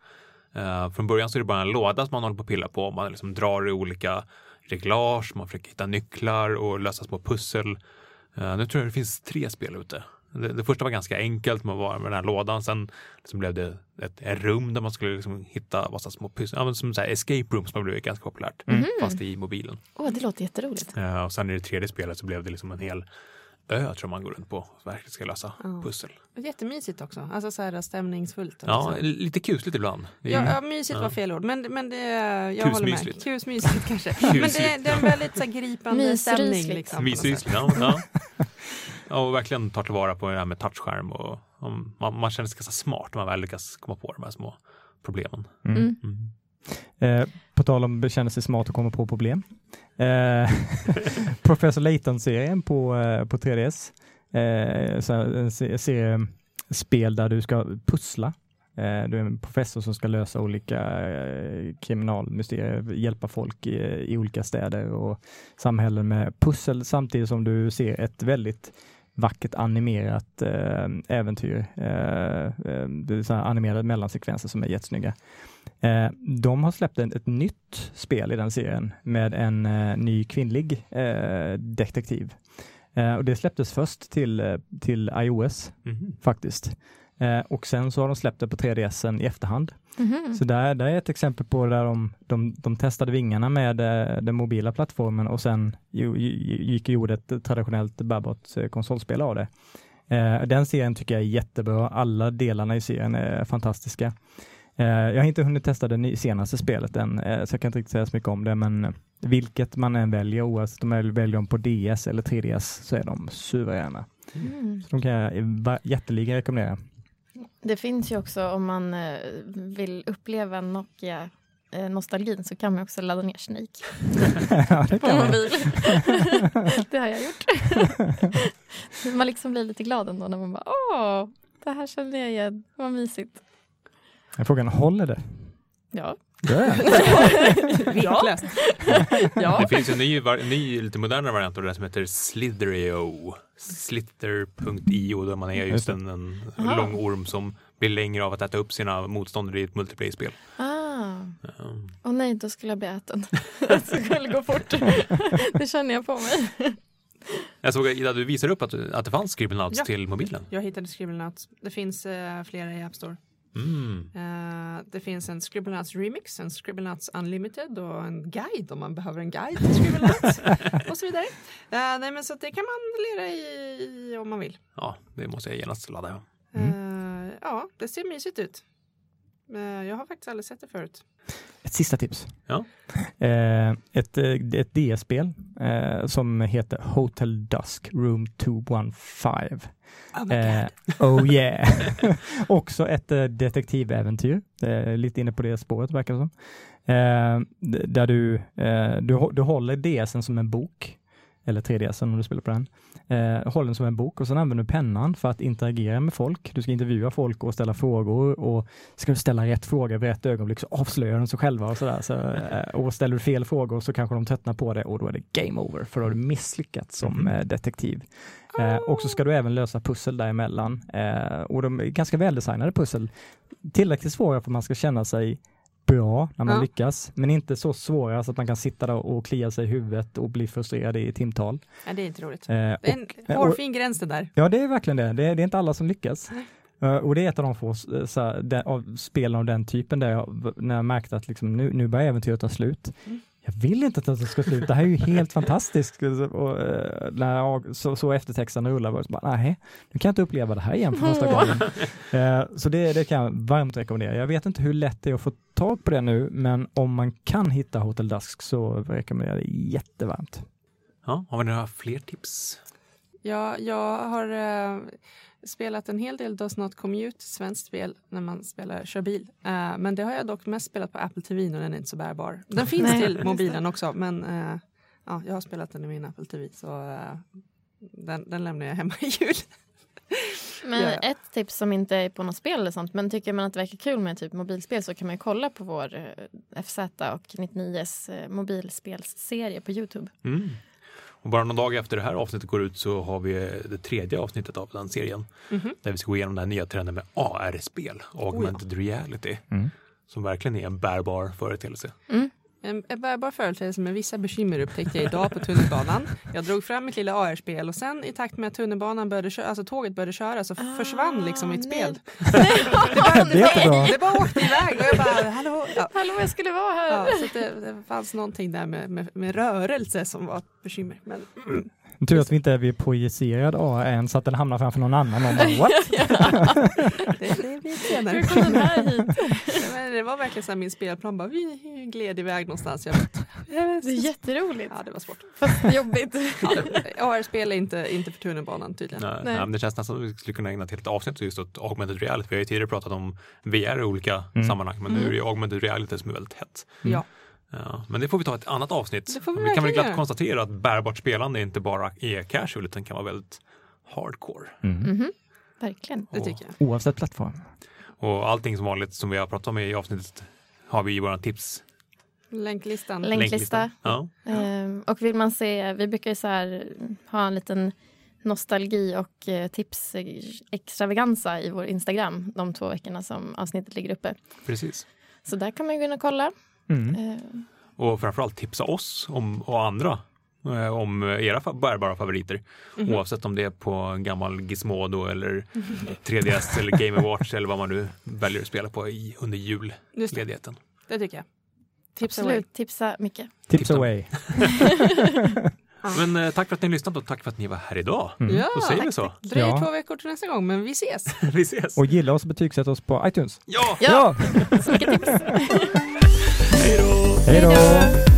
Eh, Från början så är det bara en låda som man håller på att pilla på. Man liksom drar i olika reglage, man försöker hitta nycklar och lösa små pussel. Eh, Nu tror jag det finns tre spel ute. Det, det första var ganska enkelt, man var med den här lådan. Sen liksom blev det ett, ett rum där man skulle liksom hitta massa små pussel. Ja, men som så här escape room som har blivit ganska populärt, Mm. fast i mobilen. Åh, det låter jätteroligt. Eh, Och sen i det tredje spelet så blev det liksom en hel ö tror man går runt på verkligen ska lösa Ja. pussel. Jättemysigt också. Alltså så här stämningsfullt. Ja, Alltså. lite kusligt ibland. Är- Ja, ja, mysigt var Ja. fel ord, men, men det, jag håller med. Kusmysligt kanske. Men det, det är en väldigt så här, gripande Mysrysligt. stämning. Liksom, ja. ja. Ja, och verkligen tar tillvara på det här med touchskärm och, och man, man känner sig ganska smart när man väl lyckas komma på de här små problemen. Mm. Mm. Mm. Eh, på tal om att känna sig smart och komma på problem. Eh, Professor Layton-serien på, eh, på 3DS. Eh, så en se- serie spel där du ska pussla. Eh, du är en professor som ska lösa olika eh, kriminalmysterier, hjälpa folk i, i olika städer och samhällen med pussel samtidigt som du ser ett väldigt vackert animerat eh, äventyr. Det är så animerade mellansekvenser som är jättesnygga. De har släppt ett nytt spel i den serien med en ny kvinnlig detektiv. Och det släpptes först till, till iOS Mhm. faktiskt. Eh, och sen så har de släppt det på 3DSen i efterhand. Mhm. Så där, där är ett exempel på där de, de, de testade vingarna med eh, den mobila plattformen och sen ju, gick och gjorde ett traditionellt bärbart eh, konsolspel av det. Eh, den serien tycker jag är jättebra. Alla delarna i serien är fantastiska. Eh, jag har inte hunnit testa det senaste spelet än, eh, så jag kan inte riktigt säga så mycket om det, men vilket man än väljer, oavsett om man väljer dem på DS eller 3DS, så är de suveräna. Mm. Så de kan jag jätteligen rekommendera. Det finns ju också om man eh, vill uppleva Nokia eh, nostalgin så kan man också ladda ner Snake ja, det på kan man. mobil. det har jag gjort. man liksom blir lite glad ändå när man bara åh, det här känner jag igen, vad mysigt. Frågan, håller det? Ja. Ja. Vinklöst. ja. Det finns en ny, ny lite modernare variant av det som heter Slitherio. Slither.io där man är just en, en Aha. lång orm som blir längre av att äta upp sina motståndare i ett multiplayer-spel. Ah. Um, Åh nej, då skulle jag bli äten. det skulle gå fort. det känner jag på mig. Jag såg Ida, du visade upp att, att det fanns Scribblenauts Ja. till mobilen. Jag hittade Scribblenauts. Det finns eh, flera i App Store. Mm. Eh, det finns en Scribblenauts Remix, en Scribblenauts Unlimited och en guide om man behöver en guide till Scribblenauts och så vidare. Eh, nej, men så det kan man lira i om man vill. Ja, det måste jag genast ladda. Ja. Mm. Eh, ja, det ser mysigt ut. Jag har faktiskt aldrig sett det förut. Ett sista tips. Ja. Eh, ett, eh, ett DS-spel eh, som heter Hotel Dusk Room 215. Oh Eh, oh yeah! Också ett eh, detektiväventyr. Eh, lite inne på det spåret verkar det som. Eh, där du, eh, du, du håller DSen som en bok, eller 3DSen om du spelar på den. Eh, håller den som en bok och sen använder du pennan för att interagera med folk. Du ska intervjua folk och ställa frågor och ska du ställa rätt fråga vid rätt ögonblick så avslöjar de sig själva och sådär. Så, eh, och ställer du fel frågor så kanske de tröttnar på det och då är det game over för då har du misslyckats som Mhm. eh, detektiv. Eh, och så ska du även lösa pussel däremellan. Eh, och de är ganska väldesignade pussel. Tillräckligt svåra för att man ska känna sig bra när man Ja. lyckas, men inte så svåra så att man kan sitta där och klia sig i huvudet och bli frustrerad i timtal. Nej, det är inte roligt. Eh, och, en hårfin gräns det där. ja, det är verkligen det. Det är, det är inte alla som lyckas. Eh, och det är ett av de få eh, så här, de, av spelen av den typen där jag, när jag märkte att liksom, nu, nu börjar äventyret ta slut. Mm. Jag vill inte att det ska slut, det här är ju helt fantastiskt. Och, eh, när jag så, så eftertexten rullar var det så bara, nej, nu kan jag inte uppleva det här igen för första gången. Eh, så det, det kan jag varmt rekommendera. Jag vet inte hur lätt det är att få tag på det nu, men om man kan hitta Hotel Dusk så rekommenderar jag det jättevarmt. Ja, har vi några fler tips? Jag, jag har eh, spelat en hel del Does Not Commute, svenskt spel, när man spelar, kör bil. Eh, men det har jag dock mest spelat på Apple TV och den är inte så bärbar. Den finns Nej, till mobilen också, men eh, ja, jag har spelat den i min Apple TV så eh, den, den lämnar jag hemma i jul. Men Ja, ja. ett tips som inte är på något spel eller sånt, men tycker man att det verkar kul med typ mobilspel så kan man ju kolla på vår FZ och 99s eh, mobilspelsserie på Youtube. Mm. Och bara någon dag efter det här avsnittet går ut så har vi det tredje avsnittet av den serien. Mhm. Där vi ska gå igenom den här nya trenden med AR-spel, Augmented Reality. Mm. Som verkligen är en bärbar företeelse. En, en bärbar företeelse med vissa bekymmer upptäckte jag idag på tunnelbanan. Jag drog fram mitt lilla AR-spel och sen i takt med att tunnelbanan började köra, alltså tåget började köra så försvann liksom mitt nej. spel. Det är jättebra. Det bara åkte iväg och jag bara hallå. Ja. Hallå, jag skulle vara här! Ja, så det, det fanns någonting där med, med, med rörelse som var ett bekymmer. Men Tur att vi inte är vid projicerad AR än så att den hamnar framför någon annan. Och bara, What? det, det blir senare. Hur kom den här hit? Det var verkligen så här min spelplan bara vi gled iväg någonstans. Jag bara, Det är jätteroligt, ja, det var svårt. fast jobbigt. Ja, AR-spel är inte, inte för tunnelbanan tydligen. Nej, Nej. nej, men det känns nästan som att vi skulle kunna ägna ett helt avsnitt just åt Augmented Reality. Vi har ju tidigare pratat om VR i olika Mm. sammanhang, men nu Mm. är det ju Augmented Reality som är väldigt hett. Ja. Ja, men det får vi ta ett annat avsnitt. Vi vi kan väl glatt konstatera att bärbart spelande inte bara är casual utan kan vara väldigt hardcore. Mm. Mhm, Verkligen. Det tycker jag. Oavsett plattform. Och allting som vanligt som vi har pratat om i avsnittet har vi i våra tips. Länklistan. Länklista. Ja. Ehm, och vill man se, vi brukar ju så här ha en liten nostalgi och eh, tips eh, extravaganza i vår Instagram de två veckorna som avsnittet ligger uppe. Precis. Så där kan man ju gå in och kolla. Mm. Ehm, Och framförallt tipsa oss om, och andra eh, om era bärbara favoriter. Mhm. Oavsett om det är på en gammal Gizmodo eller 3DS eller Game Watch eller vad man nu väljer att spela på i, under Just det, julledigheten. det tycker jag. Tips away. absolut, tipsa mycket. Tips Tipsa. away. Men eh, tack för att ni har lyssnat och tack för att ni var här idag. Mm. Ja, Då säger vi så. dröjer Ja. två veckor till nästa gång, men vi ses. Vi ses. Och gilla oss och betygsätta oss på iTunes. Ja! Ja, så mycket tips. Hej då!